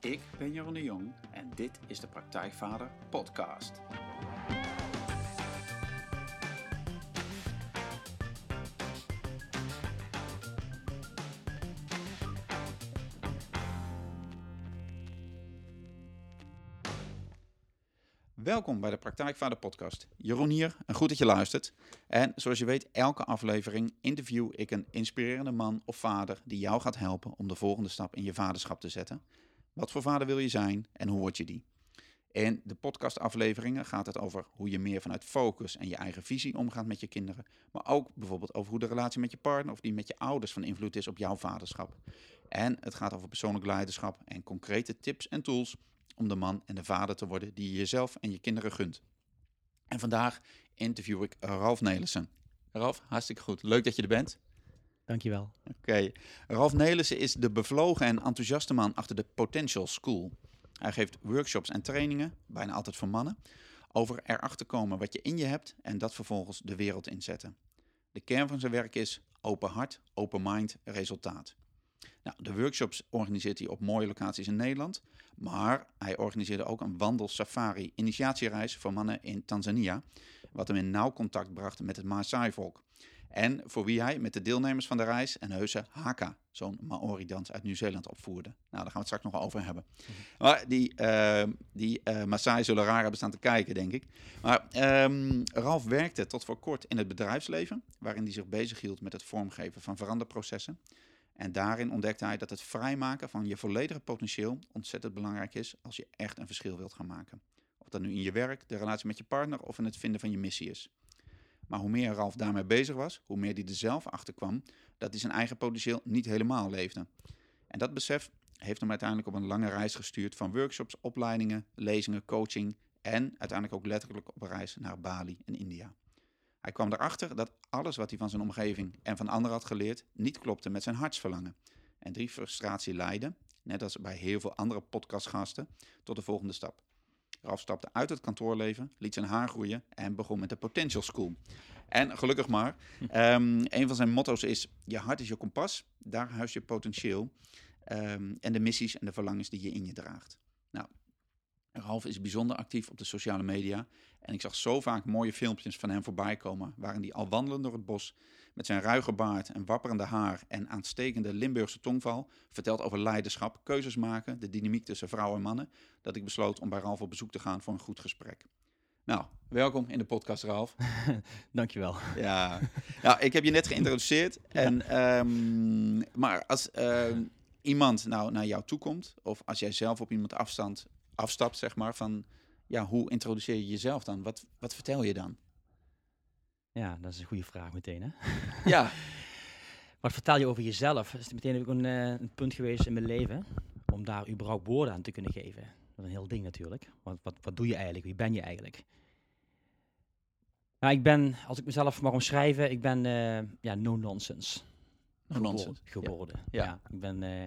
Ik ben Jeroen de Jong en dit is de Praktijkvader Podcast. Welkom bij de Praktijkvader Podcast. Jeroen hier en goed dat je luistert. En zoals je weet, elke aflevering interview ik een inspirerende man of vader die jou gaat helpen om de volgende stap in je vaderschap te zetten. Wat voor vader wil je zijn en hoe word je die? In de podcastafleveringen gaat het over hoe je meer vanuit focus en je eigen visie omgaat met je kinderen. Maar ook bijvoorbeeld over hoe de relatie met je partner of die met je ouders van invloed is op jouw vaderschap. En het gaat over persoonlijk leiderschap en concrete tips en tools om de man en de vader te worden die je jezelf en je kinderen gunt. En vandaag interview ik Ralf Nelissen. Ralf, hartstikke goed. Leuk dat je er bent. Dankjewel. Oké. Ralf Nelissen is de bevlogen en enthousiaste man achter de Potential School. Hij geeft workshops en trainingen, bijna altijd voor mannen, over erachter komen wat je in je hebt en dat vervolgens de wereld inzetten. De kern van zijn werk is open hart, open mind, resultaat. Nou, de workshops organiseert hij op mooie locaties in Nederland. Maar hij organiseerde ook een wandel-safari-initiatiereis voor mannen in Tanzania. Wat hem in nauw contact bracht met het Maasai-volk. En voor wie hij met de deelnemers van de reis een heuse haka, zo'n Maori-dans uit Nieuw-Zeeland, opvoerde. Nou, daar gaan we het straks nog over hebben. Maar die, uh, die uh, Maasai zullen raar hebben staan te kijken, denk ik. Maar um, Ralf werkte tot voor kort in het bedrijfsleven, waarin hij zich bezighield met het vormgeven van veranderprocessen. En daarin ontdekte hij dat het vrijmaken van je volledige potentieel ontzettend belangrijk is als je echt een verschil wilt gaan maken. Of dat nu in je werk, de relatie met je partner of in het vinden van je missie is. Maar hoe meer Ralf daarmee bezig was, hoe meer hij er zelf achter kwam dat hij zijn eigen potentieel niet helemaal leefde. En dat besef heeft hem uiteindelijk op een lange reis gestuurd van workshops, opleidingen, lezingen, coaching en uiteindelijk ook letterlijk op een reis naar Bali en India. Hij kwam erachter dat alles wat hij van zijn omgeving en van anderen had geleerd niet klopte met zijn hartsverlangen. En die frustratie leidde, net als bij heel veel andere podcastgasten, tot de volgende stap. Ralf stapte uit het kantoorleven, liet zijn haar groeien en begon met de Potential School. En gelukkig maar, um, een van zijn motto's is: Je hart is je kompas, daar huist je potentieel um, en de missies en de verlangens die je in je draagt. Nou, Ralf is bijzonder actief op de sociale media. En ik zag zo vaak mooie filmpjes van hem voorbij komen. Waarin hij al wandelend door het bos. Met zijn ruige baard en wapperende haar. en aanstekende Limburgse tongval. vertelt over leiderschap, keuzes maken. de dynamiek tussen vrouwen en mannen. dat ik besloot om bij Ralf op bezoek te gaan voor een goed gesprek. Nou, welkom in de podcast, Ralf. Dankjewel. Ja, nou, ik heb je net geïntroduceerd. En, um, maar als uh, iemand nou naar jou toe komt. of als jij zelf op iemand afstand afstapt, zeg maar, van ja, hoe introduceer je jezelf dan? Wat, wat vertel je dan? Ja, dat is een goede vraag meteen, hè? Ja. wat vertel je over jezelf? Dat is meteen ook een, uh, een, punt geweest in mijn leven, om daar überhaupt woorden aan te kunnen geven. Dat is een heel ding natuurlijk. Wat, wat, wat doe je eigenlijk? Wie ben je eigenlijk? Nou, ik ben, als ik mezelf mag omschrijven, ik ben uh, ja, no-nonsense. No nonsense. Geworden. Ja. ja. ik ben... Uh,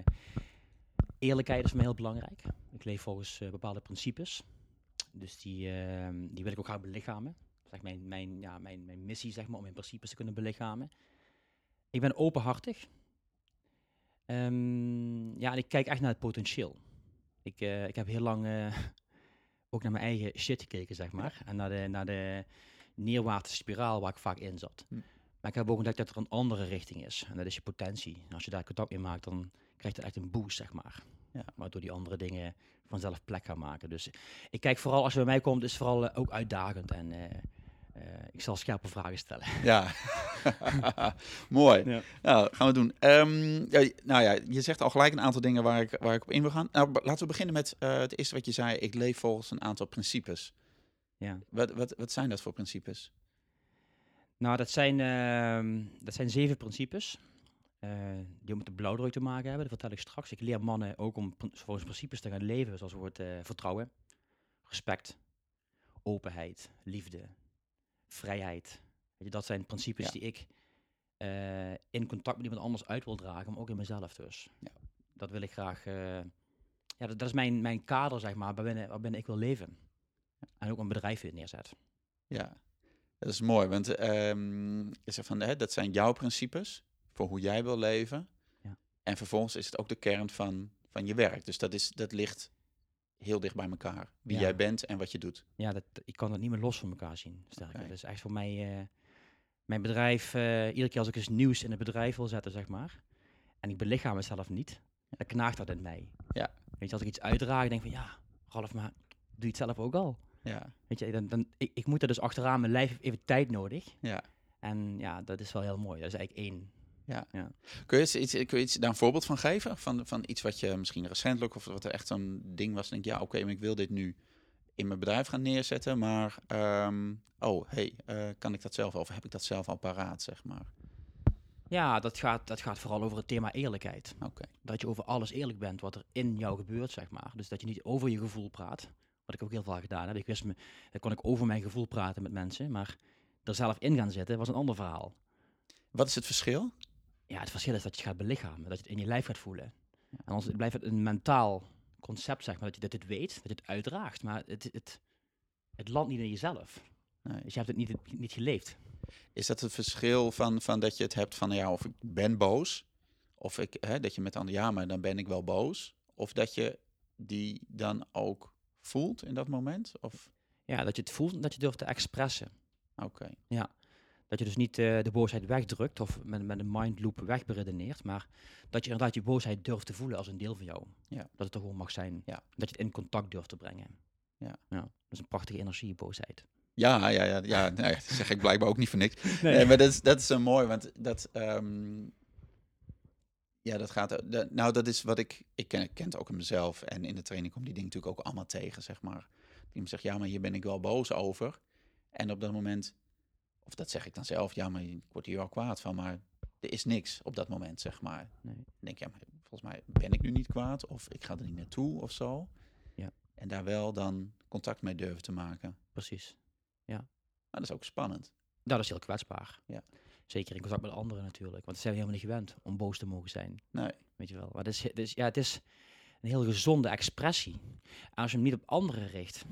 eerlijkheid is me heel belangrijk. Ik leef volgens uh, bepaalde principes. Dus die, die wil ik ook graag belichamen. Zeg mijn, mijn, ja, mijn, mijn missie zeg maar, om mijn principes te kunnen belichamen. Ik ben openhartig. Um, ja, en ik kijk echt naar het potentieel. Ik, uh, ik heb heel lang ook naar mijn eigen shit gekeken, zeg maar. En naar de, naar de neerwaartse spiraal waar ik vaak in zat. Hm. Maar ik heb ook ontdekt dat er een andere richting is. En dat is je potentie. En als je daar contact mee maakt, dan krijg je echt een boost, zeg maar. Ja, waardoor die andere dingen vanzelf plek gaan maken. Dus ik kijk vooral, als je bij mij komt, is vooral uh, ook uitdagend. En uh, uh, ik zal scherpe vragen stellen. Ja, mooi. Ja. Nou, gaan we doen. Um, ja, nou ja, je zegt al gelijk een aantal dingen waar ik, waar ik op in wil gaan. Nou, laten we beginnen met het eerste wat je zei. Ik leef volgens een aantal principes. Ja. Wat, wat, wat zijn dat voor principes? Nou, dat zijn, uh, dat zijn zeven principes. Uh, die met de blauwdruk te maken hebben. Dat vertel ik straks. Ik leer mannen ook om volgens principes te gaan leven. Zoals wordt vertrouwen, respect, openheid, liefde, vrijheid. Weet je, dat zijn principes die ik uh, in contact met iemand anders uit wil dragen. Maar ook in mezelf dus. Ja. Dat wil ik graag... ja, dat, dat, is mijn, mijn kader, zeg maar, waarbinnen, waarbinnen ik wil leven. En ook een bedrijf weer neerzet. Ja, dat is mooi, want um, is er van, hè, dat zijn jouw principes voor hoe jij wil leven. Ja. En vervolgens is het ook de kern van, van je werk. Dus dat, is, dat ligt heel dicht bij elkaar. Wie Ja. jij bent en wat je doet. Ja, dat, ik kan dat niet meer los van elkaar zien. Sterker. Oké. Dat is echt voor mij... eh, mijn bedrijf, eh, iedere keer als ik eens nieuws in het bedrijf wil zetten, zeg maar. En ik belichaam het zelf niet. Dan knaagt dat in mij. Ja. Weet je, als ik iets uitdraag, denk ik van ja, Ralf, maar doe je het zelf ook al? Ja, Weet je, dan, dan, ik, ik moet er dus achteraan, mijn lijf heeft even tijd nodig. ja. En ja, dat is wel heel mooi. Dat is eigenlijk één. Kun je, iets, kun je iets, daar een voorbeeld van geven? Van, van iets wat je misschien recentelijk of wat er echt zo'n ding was. Denk ja, oké, maar ik wil dit nu in mijn bedrijf gaan neerzetten. Maar, ehm, oh, hey, eh, kan ik dat zelf al? Of heb ik dat zelf al paraat, zeg maar? Ja, dat gaat, dat gaat vooral over het thema eerlijkheid. Oké. Dat je over alles eerlijk bent wat er in jou gebeurt, zeg maar. Dus dat je niet over je gevoel praat. Wat ik ook heel vaak gedaan heb. Ik wist me, dan kon ik over mijn gevoel praten met mensen. Maar er zelf in gaan zitten was een ander verhaal. Wat is het verschil? Ja, het verschil is dat je het gaat belichamen. Dat je het in je lijf gaat voelen. En anders blijft het een mentaal concept, zeg maar. Dat je dat dit weet, dat je het uitdraagt. Maar het, het, het landt niet in jezelf. Nee. Dus je hebt het niet, niet geleefd. Is dat het verschil van, van dat je het hebt van, ja, of ik ben boos. Of ik, hè, dat je met anderen, ja, maar dan ben ik wel boos. Of dat je die dan ook voelt in dat moment? Of, Ja, dat je het voelt en dat je durft te expressen. oké. Dat je dus niet eh, de boosheid wegdrukt of met, met een mindloop wegberedeneert, maar dat je inderdaad je boosheid durft te voelen als een deel van jou. Ja. Dat het er gewoon mag zijn. Ja. Dat je het in contact durft te brengen. Ja. Dat is een prachtige energie, boosheid. Ja, ja, ja, ja. Nee, dat zeg ik blijkbaar ook niet voor niks. Nee, maar dat is, dat is zo mooi, want dat... ehm, ja, dat gaat... dat- nou, dat is wat ik... Ik ken, ik ken het ook in mezelf. En in de training kom die dingen natuurlijk ook allemaal tegen, zeg maar. Die zegt, ja, maar hier ben ik wel boos over. En op dat moment... Of dat zeg ik dan zelf. Ja, maar ik word hier wel kwaad van. Maar er is niks op dat moment, zeg maar. Nee. Dan denk je, ja, maar volgens mij ben ik nu niet kwaad. Of ik ga er niet naartoe of zo. Ja. En daar wel dan contact mee durven te maken. Precies. Maar dat is ook spannend. Dat is heel kwetsbaar. Ja. Zeker in contact met anderen natuurlijk. Want dat zijn we helemaal niet gewend om boos te mogen zijn. Nee. Weet je wel. Maar het is, het is, ja, het is een heel gezonde expressie. En als je hem niet op anderen richt,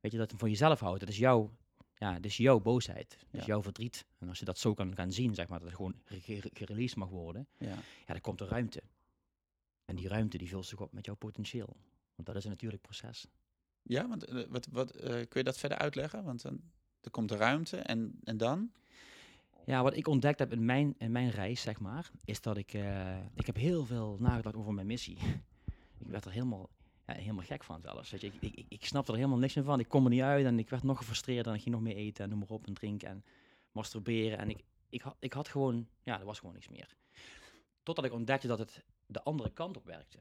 weet je dat hem voor jezelf houdt. Dat is jouw, ja, is jouw boosheid. Ja. jouw verdriet. En als je dat zo kan gaan zien, zeg maar, dat het gewoon ge- ge- gereleased mag worden, Ja. ja, dan komt er ruimte. En die ruimte die vult zich op met jouw potentieel. Want dat is een natuurlijk proces. Ja, want eh, wat, wat, eh, kun je dat verder uitleggen? Want dan er komt de ruimte en, en dan? Ja, wat ik ontdekt heb in mijn, in mijn reis, zeg maar, is dat ik, eh, ik heb heel veel nagedacht over mijn missie. ik werd er helemaal, helemaal gek van zelfs. Weet je, ik, ik, ik- snapte er helemaal niks meer van. Ik kon er niet uit en ik werd nog gefrustreerd en ik ging nog meer eten en noem maar op en drinken en masturberen. En ik, ik, had, ik had gewoon, ja, er was gewoon niks meer. Totdat ik ontdekte dat het de andere kant op werkte.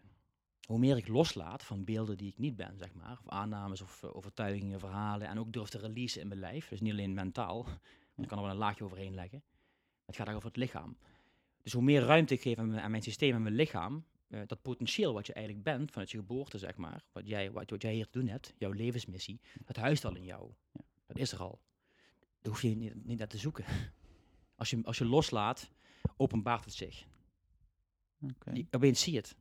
Hoe meer ik loslaat van beelden die ik niet ben, zeg maar, of aannames of eh, overtuigingen, verhalen, en ook durf te releasen in mijn lijf, dus niet alleen mentaal, want ik kan er wel een laagje overheen leggen. Het gaat ook over het lichaam. Dus hoe meer ruimte ik geef aan mijn systeem en mijn lichaam, eh, dat potentieel wat je eigenlijk bent vanuit je geboorte, zeg maar, wat jij, wat, wat jij hier te doen hebt, jouw levensmissie, dat huist al in jou. Dat is er al. Daar hoef je niet, niet naar te zoeken. Als je, als je loslaat, openbaart het zich. Oké. Je, opeens zie je het.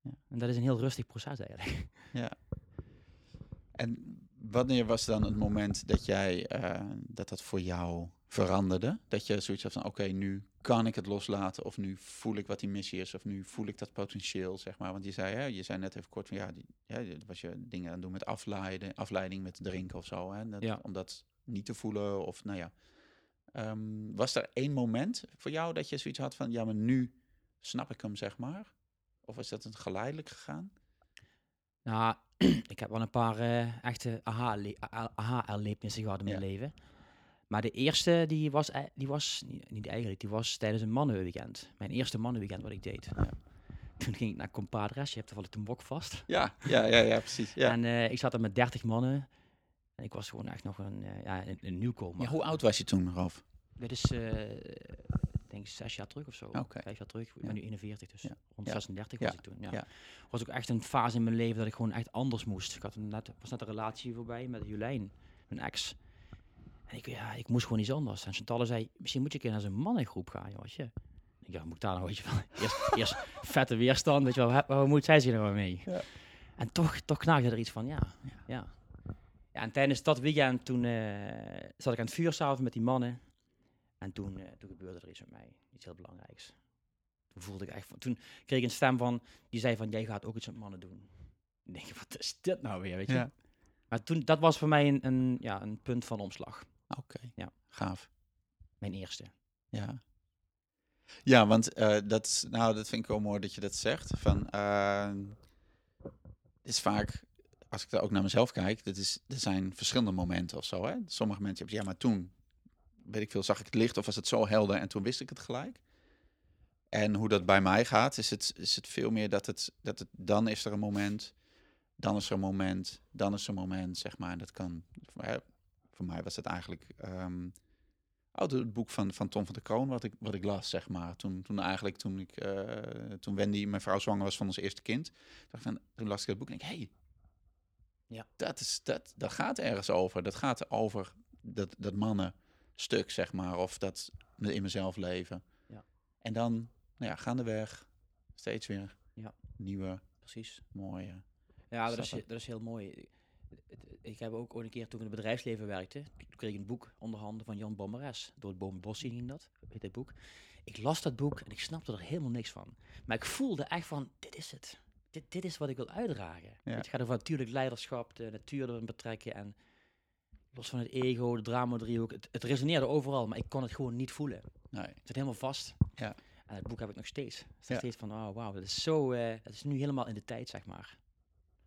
Ja. En dat is een heel rustig proces eigenlijk. Ja. En wanneer was dan het moment dat jij eh, dat dat voor jou veranderde? Dat je zoiets had van oké, nu kan ik het loslaten, of nu voel ik wat die missie is, of nu voel ik dat potentieel, zeg maar. Want je zei, hè, je zei net even kort van ja, die, ja was je dingen aan het doen met afleiden, afleiding met drinken of zo, hè? Dat, Ja. om dat niet te voelen, of nou ja. Ehm, was er één moment voor jou dat je zoiets had van ja, maar nu snap ik hem, zeg maar? Of is dat een geleidelijk gegaan? Nou, ik heb wel een paar eh, echte aha-erlebnissen gehad in mijn Ja. leven. Maar de eerste, die was, ei- die was niet, eigenlijk, die was tijdens een mannenweekend. Mijn eerste mannenweekend wat ik deed. Ja. Toen ging ik naar Compadres, je hebt toevallig een bok vast. Ja, ja, ja, ja precies. Ja. En eh, ik zat er met 30 mannen. En ik was gewoon echt nog een, eh, ja, een, een nieuwkomer. Ja, hoe oud was je toen, Ralf? Dit is, eh, ik denk zes jaar terug of zo. Vijf jaar terug. Ik Ja. ben nu 41, dus Ja. rond Ja. 36 Ja. was ik toen. Ja. Ja. Was ook echt een fase in mijn leven dat ik gewoon echt anders moest. Ik had net, was net een relatie voorbij met Jolijn, mijn ex. En ik, ja, ik moest gewoon iets anders. En Chantal zei, misschien moet je een keer naar zo'n mannengroep gaan, jongetje. Ik dacht, ja, moet ik daar nou, weet je wel. Eerst, eerst vette weerstand, weet je wel. Waar, moet zij zich nou maar mee? Ja. En toch, toch knaagde er iets van, ja, ja. ja. en tijdens dat weekend, toen eh, zat ik aan het vuur s'avonds met die mannen. En toen, eh, toen gebeurde er iets met mij. Iets heel belangrijks. Toen voelde ik echt van, toen kreeg ik een stem van, die zei van, jij gaat ook iets met mannen doen. Ik denk, wat is dit nou weer, weet je? Ja. Maar toen, dat was voor mij een, een, ja, een punt van omslag. Oké, Ja. gaaf. Mijn eerste. Ja. Ja, want eh, dat, is, nou, dat vind ik wel mooi dat je dat zegt. Van, eh, het is vaak, als ik er ook naar mezelf kijk, dat is, er zijn verschillende momenten of zo. Hè? Sommige mensen hebben, ja, maar toen, weet ik veel, zag ik het licht of was het zo helder en toen wist ik het gelijk. En hoe dat bij mij gaat, is het, is het veel meer dat het, dat het, dan is er een moment, dan is er een moment, dan is er een moment, zeg maar. En dat kan, voor mij was het eigenlijk... ehm, Oh, het boek van, van Tom van der Kroon, wat ik, wat ik las, zeg maar. Toen, toen eigenlijk, toen ik, eh, toen Wendy, mijn vrouw, zwanger was van ons eerste kind. Dacht van, toen las ik het boek en ik, hé, hey, Ja. dat, is, dat, dat gaat ergens over. Dat gaat over dat, dat mannenstuk, zeg maar. Of dat in mezelf leven. Ja. En dan, nou ja, gaandeweg, steeds weer Ja. nieuwe, Precies. mooie. Ja, dat is, dat is heel mooi. Het- het- Ik heb ook ooit een keer, toen ik in het bedrijfsleven werkte, toen kreeg ik een boek onder handen van Jan Bommeres. Door het Bomenbos ging dat, heet dat boek. Ik las dat boek en ik snapte er helemaal niks van. Maar ik voelde echt van, dit is het. Dit, dit is wat ik wil uitdragen. Ja. Het gaat over natuurlijk leiderschap, de natuur erin betrekken en los van het ego, de drama driehoek. Het, het resoneerde overal, maar ik kon het gewoon niet voelen. Nee. Het zit helemaal vast. Ja. En het boek heb ik nog steeds. Het is Ja. steeds van, oh wauw, dat is zo, eh dat is nu helemaal in de tijd, zeg maar.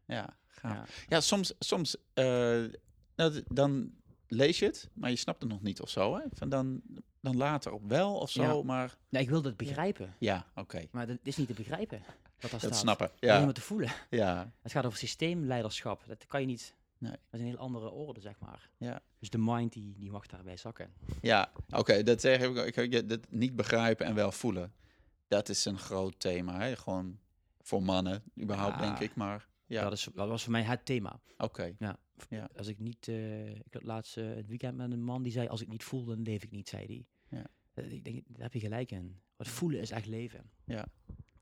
Ja, gaaf. Ja. Ja, soms, soms eh, nou, dan lees je het, maar je snapt het nog niet of zo. Hè? Van dan, dan later op wel of zo, Ja. maar Nee, ik wilde het begrijpen. ja, oké. Maar dat is niet te begrijpen. Wat Dat staat. snappen. Alleen Ja, maar te voelen. ja, Het gaat over systeemleiderschap. Dat kan je niet. Nee. Dat is een heel andere orde, zeg maar. Ja. Dus de mind die, die mag daarbij zakken. ja. Oké, dat zeg ik. ook. Ik, ik, dat niet begrijpen en wel voelen. Dat is een groot thema. Hè? Gewoon voor mannen, überhaupt, Ja. denk ik. Maar ja, Dat, is, dat was voor mij het thema. oké. Ja. Ja. Als ik niet... eh, ik had laatst eh, het weekend met een man die zei... Als ik niet voel, dan leef ik niet, zei hij. Ja. Ik denk, daar heb je gelijk in. Wat voelen is echt leven. Ja.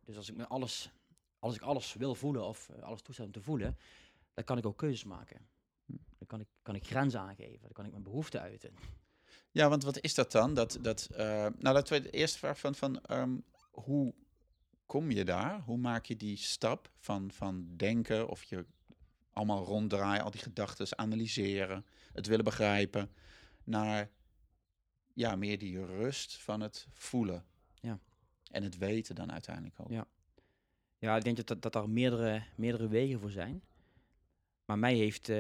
Dus als ik me alles... Als ik alles wil voelen of eh, alles toestaan om te voelen... Dan kan ik ook keuzes maken. Hm. Dan kan ik, kan ik grenzen aangeven. Dan kan ik mijn behoeften uiten. Ja, want wat is dat dan? Dat, dat, nou, laten we de eerste vraag van, van ehm, hoe kom je daar? Hoe maak je die stap van, van denken of je allemaal ronddraaien, al die gedachten analyseren, het willen begrijpen, naar ja, meer die rust van het voelen. Ja. En het weten dan uiteindelijk ook. Ja. Ja, ik denk dat, dat, dat daar meerdere, meerdere wegen voor zijn. Maar mij heeft eh,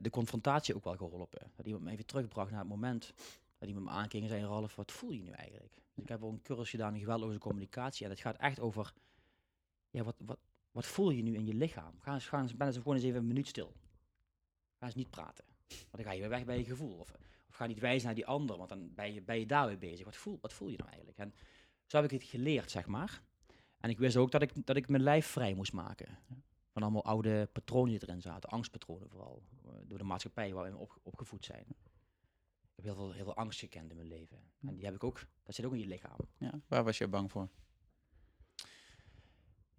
de confrontatie ook wel geholpen. Dat iemand me even terugbracht naar het moment dat iemand me aankeek en zei, Ralf, wat voel je nu eigenlijk? Dus ik heb ook een cursus gedaan in geweldloze communicatie. En het gaat echt over, ja, wat, wat, wat voel je nu in je lichaam? Ga eens, ga eens, ben eens gewoon eens even een minuut stil. Ga eens niet praten. Want dan ga je weer weg bij je gevoel. Of, of ga niet wijzen naar die ander, want dan ben je, ben je daar weer bezig. Wat voel, wat voel je nou eigenlijk? En zo heb ik het geleerd, zeg maar. En ik wist ook dat ik, dat ik mijn lijf vrij moest maken. Van allemaal oude patronen die erin zaten. Angstpatronen vooral. Door de maatschappij waar we op, opgevoed zijn. Heb heel veel, heel veel angst gekend in mijn leven. En die heb ik ook, dat zit ook in je lichaam. Ja, waar was je bang voor?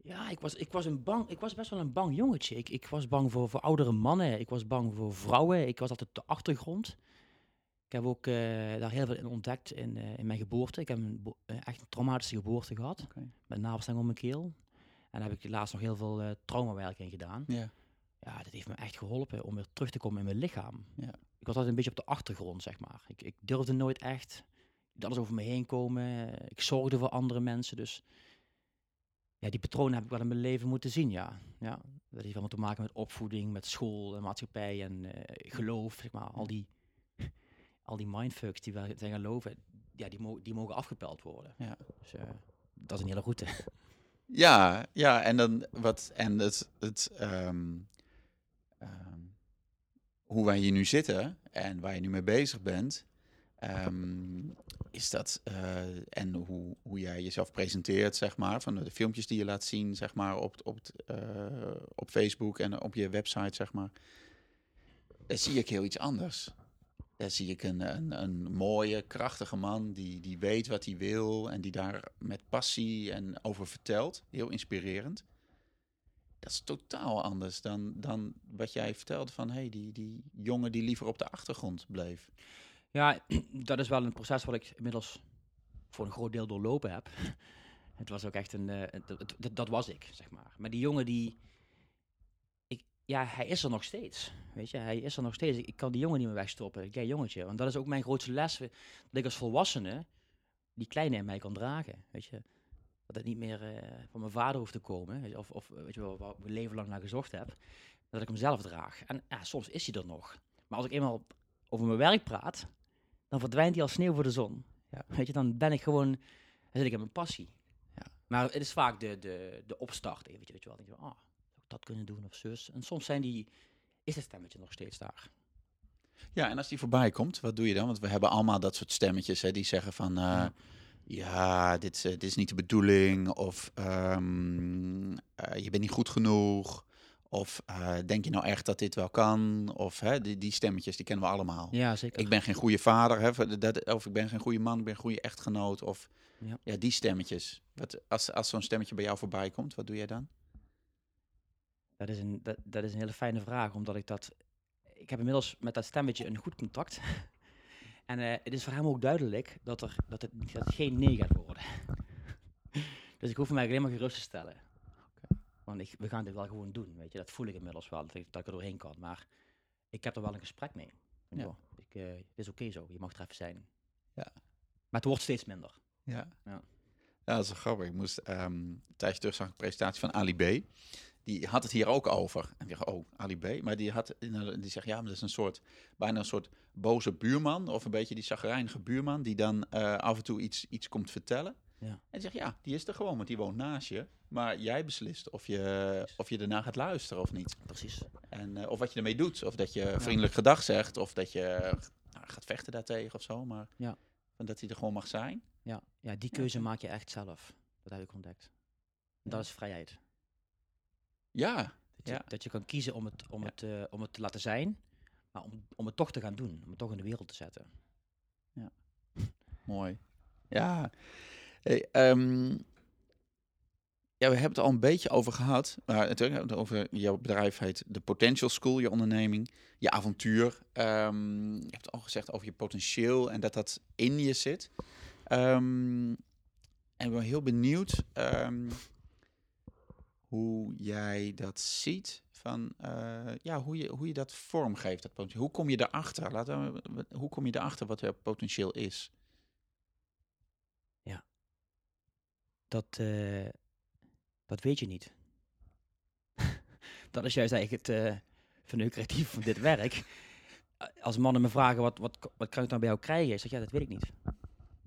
Ja, ik was, ik was, een bang, ik was best wel een bang jongetje. Ik, ik was bang voor, voor oudere mannen. Ik was bang voor vrouwen. Ik was altijd de achtergrond. Ik heb ook eh, daar heel veel in ontdekt in, eh, in mijn geboorte. Ik heb een, eh, echt een traumatische geboorte gehad. Met navelstreng om mijn keel. En daar heb ik laatst nog heel veel eh traumawerk in gedaan. Ja. Ja, dat heeft me echt geholpen om weer terug te komen in mijn lichaam. Ja. Ik was altijd een beetje op de achtergrond, zeg maar. Ik, ik durfde nooit echt dat alles over me heen komen. Ik zorgde voor andere mensen, dus ja, die patronen heb ik wel in mijn leven moeten zien, ja. ja. Dat heeft allemaal te maken met opvoeding, met school en maatschappij en eh, geloof, zeg maar. Al die, al die mindfucks die we zijn geloven, ja, die, mo die mogen afgepeld worden. Ja. Dus eh, dat is een hele route. Ja, ja, en dan wat en het, het ehm, ehm, hoe wij hier nu zitten en waar je nu mee bezig bent, ehm, is dat eh, en hoe, hoe jij jezelf presenteert, zeg maar, van de filmpjes die je laat zien, zeg maar, op, op, eh, op Facebook en op je website, zeg maar, daar zie ik heel iets anders. Daar zie ik een, een, een mooie, krachtige man die, die weet wat hij wil en die daar met passie en over vertelt. Heel inspirerend. Dat is totaal anders dan, dan wat jij vertelde van hey, die, die jongen die liever op de achtergrond bleef. Ja, dat is wel een proces wat ik inmiddels voor een groot deel doorlopen heb. Het was ook echt een, eh, het- het- dat was ik, zeg maar. Maar die jongen die, ik, ja, hij is er nog steeds. Weet je, hij is er nog steeds. Ik, kan die jongen niet meer wegstoppen. Kijk, jongetje. Want dat is ook mijn grootste les. Dat ik als volwassene die kleine in mij kan dragen. Weet je, dat het niet meer eh, van mijn vader hoeft te komen. Of, of weet je wel, waar ik mijn leven lang naar gezocht heb. Dat ik hem zelf draag. En ja, soms is hij er nog. Maar als ik eenmaal over mijn werk praat, dan verdwijnt hij als sneeuw voor de zon. Ja. Weet je, dan ben ik gewoon, dan zit ik in mijn passie. Ja. Maar het is vaak de, de, de opstart eventjes, weet je wel. Dan denk je, ah, zou ik dat kunnen doen of zus. En soms zijn die, is het stemmetje nog steeds daar. Ja, en als die voorbij komt, wat doe je dan? Want we hebben allemaal dat soort stemmetjes hè, die zeggen van... eh, Ja. Ja, dit, is, eh, dit is niet de bedoeling. Of ehm, eh, je bent niet goed genoeg. Of eh, denk je nou echt dat dit wel kan? Of hè, die, die stemmetjes, die kennen we allemaal. Ja, zeker. Ik ben geen goede vader, hè, dat, of ik ben geen goede man, ik ben een goede echtgenoot. Of Ja. ja, die stemmetjes. Wat, als als zo'n stemmetje bij jou voorbij komt, wat doe jij dan? Dat is, een, dat, dat is een hele fijne vraag, omdat ik dat... Ik heb inmiddels met dat stemmetje een goed contact. En eh, het is voor hem ook duidelijk dat, er, dat, het, dat het geen nee gaat worden. dus ik hoef mij alleen maar gerust te stellen. Want ik, we gaan dit wel gewoon doen, weet je. Dat voel ik inmiddels wel, dat ik, dat ik er doorheen kan. Maar ik heb er wel een gesprek mee. Ja. Ik, eh, het is oké zo, je mag er even zijn. Ja. Maar het wordt steeds minder. Ja. Ja. Ja, dat is wel grappig. Ik moest ehm een tijdje terug zag ik een presentatie van Ali B. Die had het hier ook over. En ik dacht, oh, Ali B. Maar die, had, die zegt, ja, maar dat is een soort, bijna een soort boze buurman. Of een beetje die chagrijnige buurman. Die dan eh, af en toe iets, iets komt vertellen. Ja. En die zegt, ja, die is er gewoon, want die woont naast je. Maar jij beslist of je, of je ernaar gaat luisteren of niet. Precies. En, eh, of wat je ermee doet. Of dat je vriendelijk gedag zegt. Of dat je nou, gaat vechten daartegen of zo. Maar Ja. dat hij er gewoon mag zijn. Ja, ja die keuze maak je echt zelf. Dat heb ik ontdekt. En. Dat is vrijheid. Ja, Dat je, Ja. dat je kan kiezen om het, om, Ja. het, eh, om het te laten zijn, maar om, om het toch te gaan doen. Om het toch in de wereld te zetten. Mooi. Ja. Hey, ehm, ja, we hebben het al een beetje over gehad. Maar natuurlijk hebben we het over jouw bedrijf heet de Potential School, je onderneming, je avontuur. Ehm, je hebt al gezegd over je potentieel en dat dat in je zit. Ehm, en ik ben heel benieuwd ehm, hoe jij dat ziet. Van, eh, ja, hoe, je, hoe je dat vormgeeft, dat potentieel. Hoe kom je daarachter? Laten we, hoe kom je daarachter wat jouw potentieel is? Dat, eh, dat weet je niet. dat is juist eigenlijk het uh, verneukeratief van dit werk. Eh, Als mannen me vragen, wat, wat, wat kan ik dan bij jou krijgen? Ik zeg, ja, dat weet ik niet.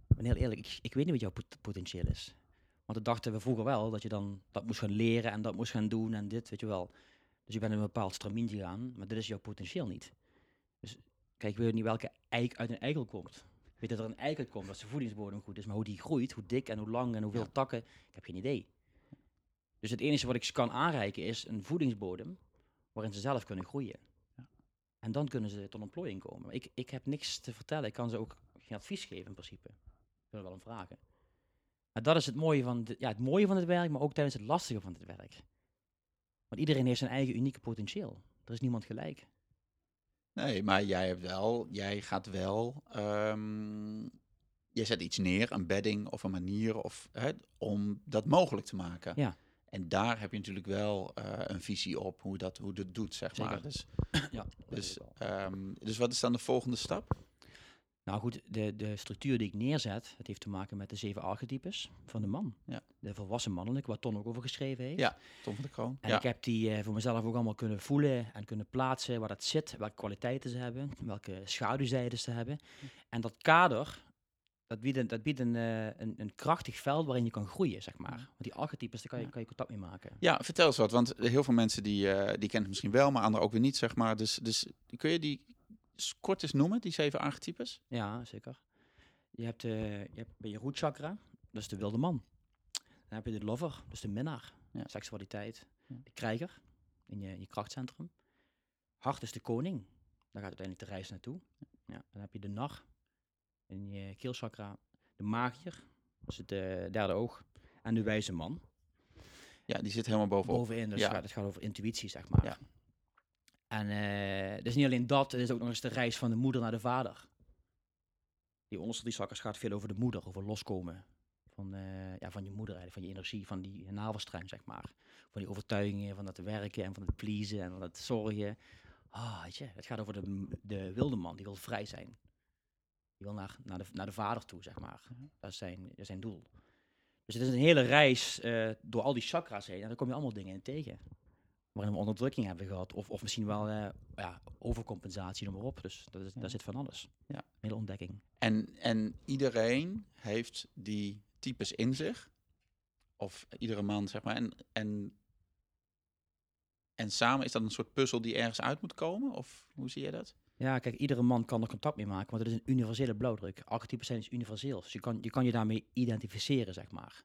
Ik ben heel eerlijk, ik, ik weet niet wat jouw pot- potentieel is. Want dat dachten we vroeger wel, dat je dan dat moest gaan leren en dat moest gaan doen en dit, weet je wel. Dus je bent in een bepaald stramien gegaan, maar dit is jouw potentieel niet. Dus kijk, ik weet niet welke eik uit een eikel komt. Ik weet dat er een eikel komt, dat zijn voedingsbodem goed is, maar hoe die groeit, hoe dik en hoe lang en hoeveel Ja. takken, ik heb geen idee. Dus het enige wat ik ze kan aanreiken is een voedingsbodem waarin ze zelf kunnen groeien. Ja. En dan kunnen ze tot ontplooiing komen. Ik, ik heb niks te vertellen, ik kan ze ook geen advies geven in principe. Ik wil wel een vragen. Maar dat is het mooie, van ja, het mooie van het werk, maar ook tijdens het lastige van het werk. Want iedereen heeft zijn eigen unieke potentieel. Er is niemand gelijk. Nee, maar jij hebt wel, jij gaat wel, ehm je zet iets neer, een bedding of een manier of, hè, om dat mogelijk te maken. Ja. En daar heb je natuurlijk wel eh, een visie op hoe dat, hoe dat doet, zeg maar. Dus, ja, dus, ehm, dus wat is dan de volgende stap? Nou goed, de, de structuur die ik neerzet, dat heeft te maken met de zeven archetypes van de man. Ja. De volwassen mannelijke, waar Ton ook over geschreven heeft. Ja, Tom van de Kroon. En ja. ik heb die eh, voor mezelf ook allemaal kunnen voelen en kunnen plaatsen waar dat zit, welke kwaliteiten ze hebben, welke schaduwzijden ze hebben. En dat kader, dat biedt, een, dat biedt een, eh, een, een krachtig veld waarin je kan groeien, zeg maar. Want die archetypes, daar kan je, kan je contact mee maken. Ja, vertel eens wat, want heel veel mensen die, eh, die kennen het misschien wel, maar anderen ook weer niet, zeg maar. Dus, dus kun je die kort eens noemen, die zeven archetypes? Ja, zeker. Je hebt, eh je hebt bij je root chakra, dat is de wilde man. Dan heb je de lover, dus de minnaar, Ja. seksualiteit. Ja. De krijger, in je, in je krachtcentrum. Hart is de koning, daar gaat uiteindelijk de reis naartoe. Ja. Dan heb je de nar, in je keelchakra. De magier, dat is het eh, derde oog. En de wijze man, Ja, die zit helemaal bovenop. bovenin. Dus Ja. gaat, het gaat over intuïtie, zeg maar. Ja. En eh het is niet alleen dat, het is ook nog eens de reis van de moeder naar de vader. Die onderste die zakkers gaat veel over de moeder, over loskomen van, eh, ja, van je moeder eigenlijk, van je energie, van die navelstreng, zeg maar. Van die overtuigingen, van dat werken en van het pleasen en van het zorgen. Ah, weet je, het gaat over de, de wilde man, die wil vrij zijn. Die wil naar, naar, de, naar de vader toe, zeg maar. Dat is zijn, dat is zijn doel. Dus het is een hele reis eh, door al die chakra's heen en dan kom je allemaal dingen in tegen. Waarin we onderdrukking hebben gehad, of, of misschien wel eh, ja, overcompensatie, noem maar op. Dus dat is, Ja. daar zit van alles. Ja. Hele ontdekking. En, en iedereen heeft die types in zich. Of iedere man, zeg maar. En, en, en samen is dat een soort puzzel die ergens uit moet komen? Of hoe zie je dat? Ja, kijk, iedere man kan er contact mee maken, want het is een universele blauwdruk. Archetypen zijn dus universeel, dus je kan, je kan je daarmee identificeren, zeg maar.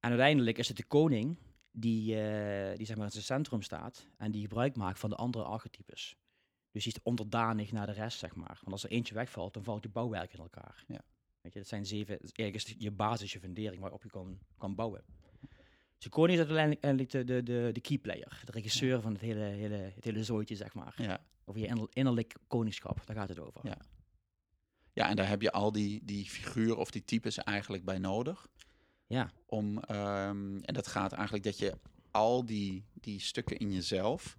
En uiteindelijk is het de koning die, eh, die zeg maar in zijn centrum staat en die gebruik maakt van de andere archetypes. Dus die is onderdanig naar de rest, zeg maar. Want als er eentje wegvalt, dan valt je bouwwerk in elkaar. Ja. Weet je, dat zijn zeven, het je basis, je fundering waarop je kan, kan bouwen. Dus de koning is uiteindelijk de, de, de, de key player, de regisseur van het hele, hele, het hele zooitje, zeg maar. Ja. Over je inner- innerlijk koningschap, daar gaat het over. Ja. Ja, en daar heb je al die, die figuren of die types eigenlijk bij nodig. Ja. Om, ehm, en dat gaat eigenlijk dat je al die, die stukken in jezelf.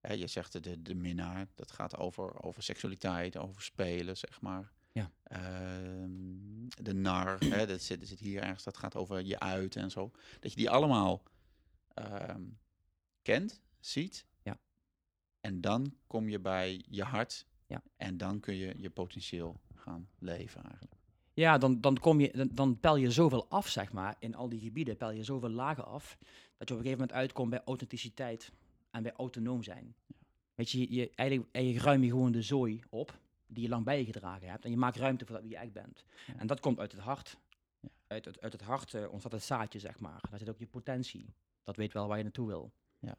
Hè, je zegt de- de, minnaar, dat gaat over, over seksualiteit, over spelen, zeg maar. Ja. Ehm, de nar, hè, dat zit, dat zit hier ergens, dat gaat over je uit en zo. Dat je die allemaal ehm, kent, ziet. Ja. En dan kom je bij je hart. Ja. En dan kun je je potentieel gaan leven eigenlijk. Ja, dan, dan, kom je, dan, dan pel je zoveel af, zeg maar. In al die gebieden pel je zoveel lagen af. Dat je op een gegeven moment uitkomt bij authenticiteit en bij autonoom zijn. Weet je, je, eigenlijk, eigenlijk ruim je gewoon de zooi op die je lang bij je gedragen hebt. En je maakt ruimte voor wie je echt bent. Ja. En dat komt uit het hart. Ja. Uit, het, uit het hart eh, ontstaat het zaadje, zeg maar. Daar zit ook je potentie. Dat weet wel waar je naartoe wil. Ja.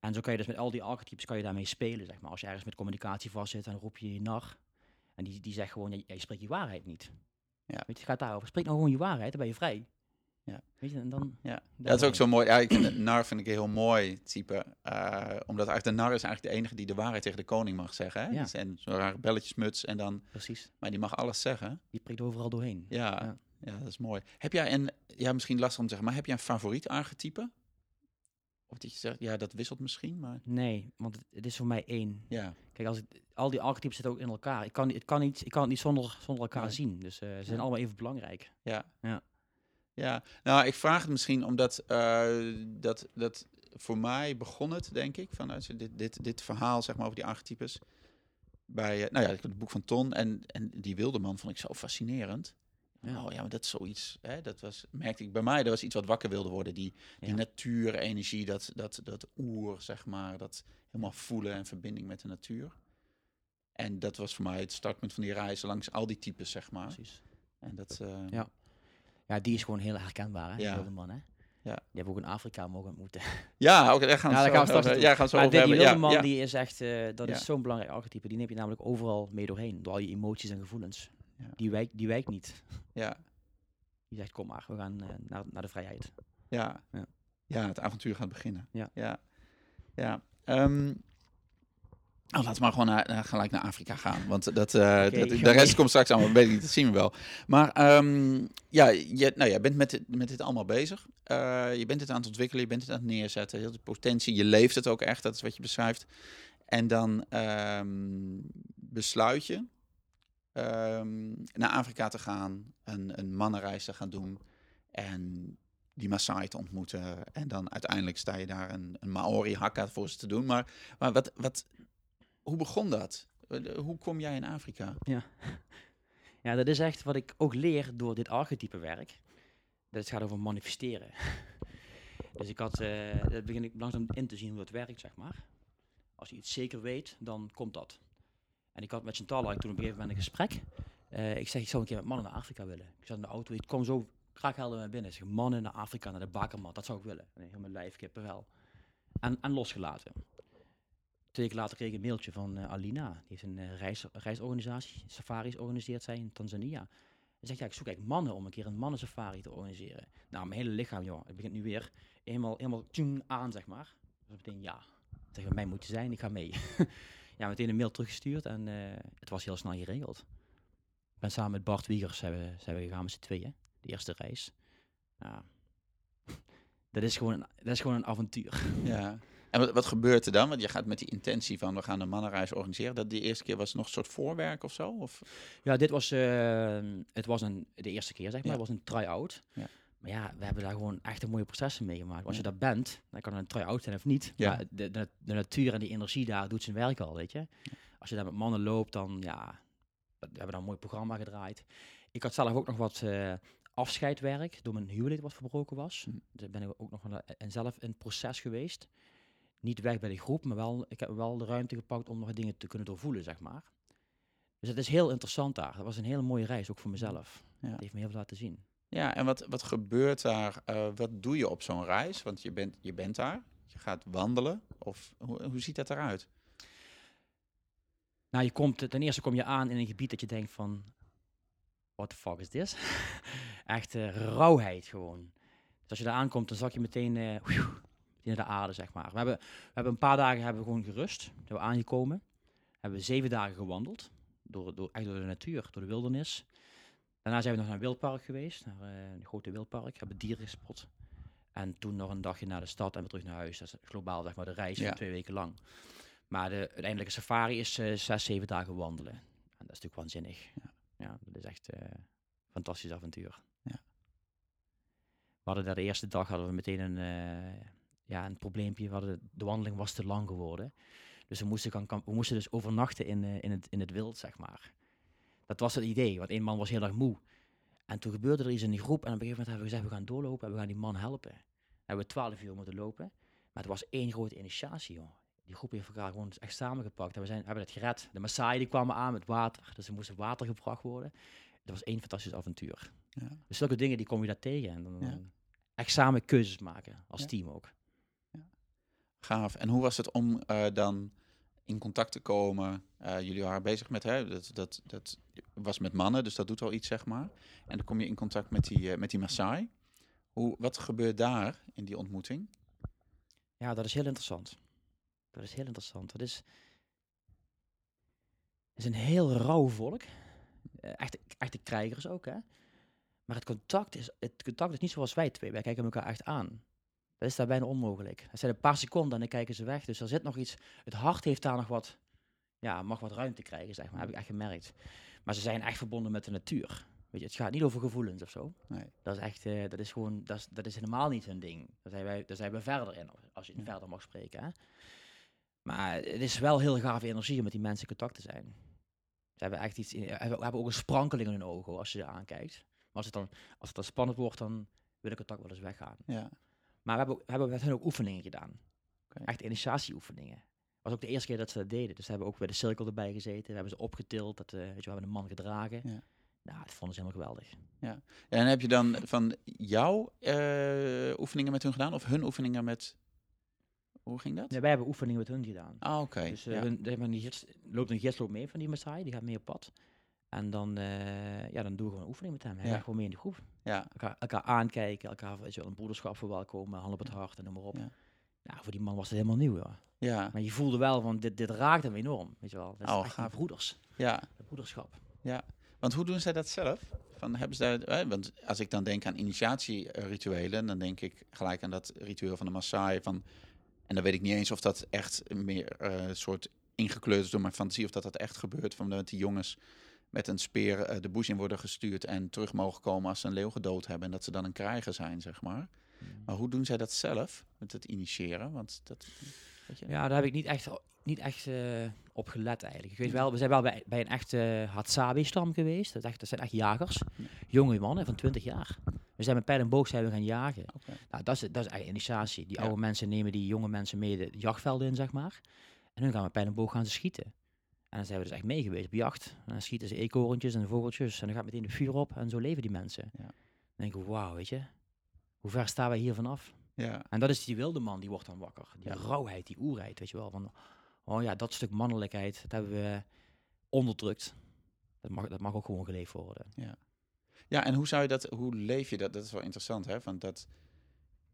En zo kan je dus met al die archetypes kan je daarmee spelen, zeg maar. Als je ergens met communicatie vastzit, dan roep je je nar. En die, die zegt gewoon, ja, je spreekt je waarheid niet. Ja. Weet je, gaat daarover. Spreek nou gewoon je waarheid, dan ben je vrij. Ja. Weet je, en dan... Ja, dat is ook zo mooi. Ja, ik vind het nar vind ik een heel mooi type. eh, omdat eigenlijk de nar is eigenlijk de enige die de waarheid tegen de koning mag zeggen. Hè? Ja. Dus En zo'n rare belletjesmuts en dan, Precies. maar die mag alles zeggen. Die prikt overal doorheen. Ja, Ja. ja. dat is mooi. Heb jij een, ja, misschien lastig om te zeggen, maar heb jij een favoriet archetype? Of dat je zegt, ja, dat wisselt misschien, maar Nee, want het, het is voor mij één. ja. Kijk, als het, al die archetypes zitten ook in elkaar. Ik kan, het kan niet, ik kan het niet zonder, zonder elkaar Nee. zien. Dus eh, ze zijn allemaal even belangrijk. Ja. Ja. Ja, nou, ik vraag het misschien omdat eh, dat, dat voor mij begon het, denk ik, vanuit dit, dit, dit verhaal, zeg maar, over die archetypes. Bij, eh, nou ja, het boek van Ton en, en die wilde man vond ik zo fascinerend. Ja. Oh ja, maar dat is zoiets, hè, dat was, merkte ik bij mij, dat was iets wat wakker wilde worden. Die, die Ja. natuurenergie, dat, dat, dat oer, zeg maar, dat helemaal voelen en verbinding met de natuur. En dat was voor mij het startpunt van die reis langs al die types, zeg maar. Precies. En dat, eh, Ja. Ja, die is gewoon heel herkenbaar, hè? Ja. wilde man, hè? Ja. Die hebben we ook in Afrika mogen ontmoeten. Ja, oké, daar gaan we Ja, daar gaan we straks over-. Ja, gaan we Maar over die, wilde Ja, man, die is echt, eh, dat is zo'n belangrijk archetype. Die neem je namelijk overal mee doorheen. Door al je emoties en gevoelens. Ja. Die, wijkt, die wijkt niet. Ja, Die zegt, kom maar, we gaan eh, naar, naar de vrijheid. ja. Ja. Ja, het avontuur gaat beginnen. Ja. Ja. ja. Oh, laten we maar gewoon naar, naar- gelijk naar Afrika gaan. Want dat, eh, dat, de rest komt straks allemaal, weet ik niet, dat zien we wel. Maar ehm, ja, je, nou, jij bent met dit, met dit allemaal bezig. Eh, je bent het aan het ontwikkelen, je bent het aan het neerzetten. Heel de potentie, je leeft het ook echt, dat is wat je beschrijft. En dan ehm, besluit je ehm, naar Afrika te gaan, een, een mannenreis te gaan doen en die Maasai te ontmoeten. En dan uiteindelijk sta je daar een, een Maori hakka voor ze te doen. Maar, maar wat, wat, hoe begon dat? Eh, Hoe kom jij in Afrika? Ja. ja, dat is echt wat ik ook leer door dit archetype werk. Dat het gaat over manifesteren. dus ik had, eh dat begin ik langzaam in te zien hoe dat werkt, zeg maar. Als je iets zeker weet, dan komt dat. En ik had met Chantal had toen op een gegeven moment een gesprek. Eh, ik zeg, ik zou een keer met mannen naar Afrika willen. Ik zat in de auto, ik kwam zo graag helder naar binnen. Ik zeg, mannen naar Afrika, naar de bakermat, dat zou ik willen. Nee, heel mijn lijf, kippenvel. En, en losgelaten. Twee weken later kreeg ik een mailtje van eh, Alina. Die heeft een eh, reis, reisorganisatie, safaris organiseert zij in Tanzania. Ze zegt, ja, ik zoek eigenlijk mannen om een keer een mannensafari te organiseren. Nou, mijn hele lichaam, joh, het begint nu weer helemaal, helemaal aan, zeg maar. Dus meteen, ja, zeg mij moet je zijn, ik ga mee. ja, meteen een mail teruggestuurd en eh, het was heel snel geregeld. Ik ben samen met Bart Wiegers we, zijn we gegaan met z'n tweeën. de eerste reis. Ja. Dat is gewoon, dat is gewoon een avontuur. Ja. En wat, wat gebeurt er dan? Want je gaat met die intentie van we gaan een mannenreis organiseren. Dat die eerste keer was nog een soort voorwerk of zo? Of? Ja, dit was, eh, het was een, de eerste keer, zeg maar. Ja. Het was een try-out. Ja. Maar ja, we hebben daar gewoon echt een mooie processen meegemaakt. Als je daar bent, dan kan het een try-out zijn of niet. Ja. Maar de, de, de natuur en die energie daar doet zijn werk al, weet je. Als je daar met mannen loopt, dan ja, we hebben daar een mooi programma gedraaid. Ik had zelf ook nog wat eh, afscheidwerk door mijn huwelijk wat verbroken was. Hm. Dus ben ik ook nog wel, en zelf in het proces geweest. Niet weg bij de groep, maar wel, ik heb wel de ruimte gepakt om nog dingen te kunnen doorvoelen, zeg maar. Dus het is heel interessant daar. Dat was een hele mooie reis, ook voor mezelf. Ja. Het heeft me heel veel laten zien. Ja, en wat, wat gebeurt daar? eh, wat doe je op zo'n reis? Want je bent, je bent daar, je gaat wandelen. Of hoe, hoe ziet dat eruit? Nou, je komt, ten eerste kom je aan in een gebied dat je denkt van, what the fuck is this? Echt eh, rauwheid gewoon. Dus als je daar aankomt, dan zak je meteen eh, in de aarde, zeg maar. We hebben, we hebben een paar dagen hebben we gewoon gerust. Zijn we aangekomen. Hebben we zeven dagen gewandeld. Door, door, echt door de natuur, door de wildernis. Daarna zijn we nog naar een wildpark geweest. Naar eh, een grote wildpark. Hebben dieren gespot. En toen nog een dagje naar de stad en weer terug naar huis. Dat is globaal zeg maar de reis Ja. van twee weken lang. Maar de uiteindelijke safari is eh, zes, zeven dagen wandelen. En dat is natuurlijk waanzinnig. Ja. Ja, dat is echt eh, een fantastisch avontuur. Ja. We hadden daar de eerste dag hadden we meteen een, eh, ja, een probleempje. We hadden, de wandeling was te lang geworden. Dus we moesten, gaan, we moesten dus overnachten in, eh, in, het, in het wild, zeg maar. Dat was het idee, want één man was heel erg moe. En toen gebeurde er iets in die groep. En op een gegeven moment hebben we gezegd, we gaan doorlopen en we gaan die man helpen. hebben we twaalf uur moeten lopen. Maar het was één grote initiatie, joh. Die groep heeft elkaar gewoon echt samengepakt. En we zijn, hebben het gered. De Maasai die kwamen aan met water. Dus er moest water gebracht worden. Het was één fantastisch avontuur. Ja. Dus zulke dingen, die kom je daar tegen. En dan Ja. eh, echt samen keuzes maken, als Ja. team ook. Gaaf. En hoe was het om eh, dan in contact te komen? Eh, jullie waren bezig met, hè, dat, dat, dat was met mannen, dus dat doet al iets, zeg maar. En dan kom je in contact met die, eh, met die Maasai. Hoe, wat gebeurt daar in die ontmoeting? Ja, dat is heel interessant. Dat is heel interessant. Dat is, is een heel rauw volk. Eh, echte, echte krijgers ook, hè. Maar het contact, is, het contact is niet zoals wij twee. Wij kijken elkaar echt aan. Dat is daar bijna onmogelijk. Het zijn een paar seconden en dan kijken ze weg. Dus er zit nog iets... Het hart heeft daar nog wat... Ja, mag wat ruimte krijgen, zeg maar. Heb ik echt gemerkt. Maar ze zijn echt verbonden met de natuur. Weet je, het gaat niet over gevoelens of zo. Nee. Dat is echt, eh, dat is gewoon, dat is, dat is helemaal niet hun ding. Daar zijn wij, daar zijn we verder in, als je Ja. verder mag spreken. Hè? Maar het is wel heel gave energie om met die mensen in contact te zijn. Ze hebben echt iets, in, hebben, hebben ook een sprankeling in hun ogen als je ze aankijkt. Maar als het dan, als het dan spannend wordt, dan wil ik contact wel eens weggaan. Ja. Maar we hebben, we met hen ook oefeningen gedaan. Oké. Echt initiatieoefeningen. was ook de eerste keer dat ze dat deden. Dus ze hebben ook bij de cirkel erbij gezeten. We hebben ze opgetild. Dat, eh, weet je, we hebben een man gedragen. Ja. Nou, dat vonden ze helemaal geweldig. En heb je dan van jouw eh, oefeningen met hun gedaan of hun oefeningen met... Hoe ging dat? Nee, wij hebben oefeningen met hun gedaan. Ah, oké. Dus eh, ja. hun, die gids, loopt een gids loopt mee van die Maasai, die gaat mee op pad. En dan, ja, dan doen we gewoon een oefening met hem. Hij Ja. gaat gewoon mee in de groep. Ja. Elkaar, elkaar aankijken, elkaar weet je wel, een broederschap verwelkomen, hand op het hart en noem maar op. Ja. Nou, voor die man was het helemaal nieuw, ja. Ja. Maar je voelde wel van, dit, dit raakt hem enorm, weet je wel. Dat is Oh, echt gaaf. broeders, ja. de broederschap. Want hoe doen zij dat zelf? Van, hebben ze daar, eh, want als ik dan denk aan initiatierituelen, dan denk ik gelijk aan dat ritueel van de Maasai. Van, en dan weet ik niet eens of dat echt meer eh, een soort ingekleurd is door mijn fantasie, of dat dat echt gebeurt. Van dat die jongens met een speer eh, de bush in worden gestuurd en terug mogen komen als ze een leeuw gedood hebben. En dat ze dan een krijger zijn, zeg maar. Maar hoe doen zij dat zelf, met het initiëren? Want dat, weet je? Ja, daar heb ik niet echt, niet echt eh, op gelet eigenlijk. Ik weet wel, we zijn wel bij, bij een echte Hadzabe-stam geweest. Dat, echt, dat zijn echt jagers. Ja. Jonge mannen van 20 jaar. We zijn met pijl en boog zijn we gaan jagen. Nou, dat is, dat is eigenlijk initiatie. Die Ja. oude mensen nemen die jonge mensen mee de jachtvelden in, zeg maar. En hun gaan met pijl en boog gaan ze schieten. En dan zijn we dus echt mee geweest op jacht. En dan schieten ze eekhoorntjes en vogeltjes. En dan gaat meteen de vuur op. En zo leven die mensen. Ja. Dan denk ik, wauw, weet je. Hoe ver staan wij hier vanaf? Ja, En dat is die wilde man, die wordt dan wakker. Die Ja. rauwheid, die oerheid, weet je wel. Van, oh ja, dat stuk mannelijkheid, dat hebben we onderdrukt. Dat mag, dat mag ook gewoon geleefd worden. Ja, en hoe zou je dat, hoe leef je dat? Dat is wel interessant, hè? Want dat,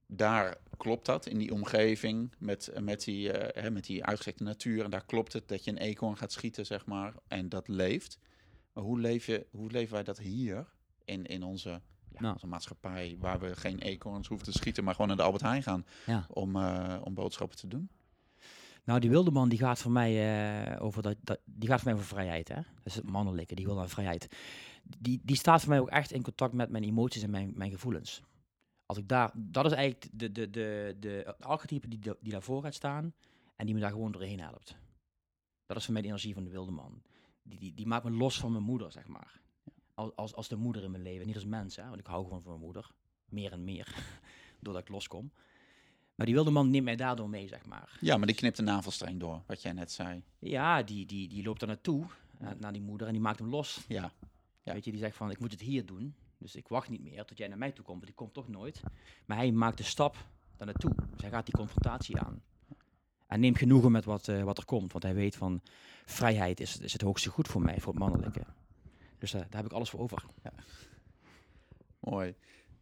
daar klopt dat in die omgeving met, met, die, eh, hè, met die uitgestrekte natuur. En daar klopt het dat je een eekhoorn gaat schieten, zeg maar, en dat leeft. Maar hoe, leef je, hoe leven wij dat hier in, in onze ja, Nou. een maatschappij waar we geen eekhoorns hoeven te schieten, maar gewoon naar de Albert Heijn gaan Ja. om, eh, om boodschappen te doen. Nou, die wilde man die gaat voor mij eh, over dat, dat, die gaat voor mij over vrijheid, hè? Dat is het mannelijke, die wil naar vrijheid. Die, die staat voor mij ook echt in contact met mijn emoties en mijn, mijn gevoelens. Als ik daar, dat is eigenlijk de, de, de, de archetype die, die daarvoor gaat staan en die me daar gewoon doorheen helpt. Dat is voor mij de energie van de wilde man. Die, die, die maakt me los van mijn moeder, zeg maar. Als, als, als de moeder in mijn leven, niet als mens, hè? want ik hou gewoon van mijn moeder. Meer en meer, doordat ik loskom. Maar die wilde man neemt mij daardoor mee, zeg maar. Ja, maar die knipt de navelstreng door, wat jij net zei. Ja, die, die, die loopt er naartoe, eh, naar die moeder, en die maakt hem los. Ja, Ja. Weet je, die zegt van, ik moet het hier doen. Dus ik wacht niet meer tot jij naar mij toe komt, want die komt toch nooit. Maar hij maakt de stap daar naartoe. Dus hij gaat die confrontatie aan. En neemt genoegen met wat, eh, wat er komt. Want hij weet van, vrijheid is, is het hoogste goed voor mij, voor het mannelijke. Dus eh, daar heb ik alles voor over. mooi.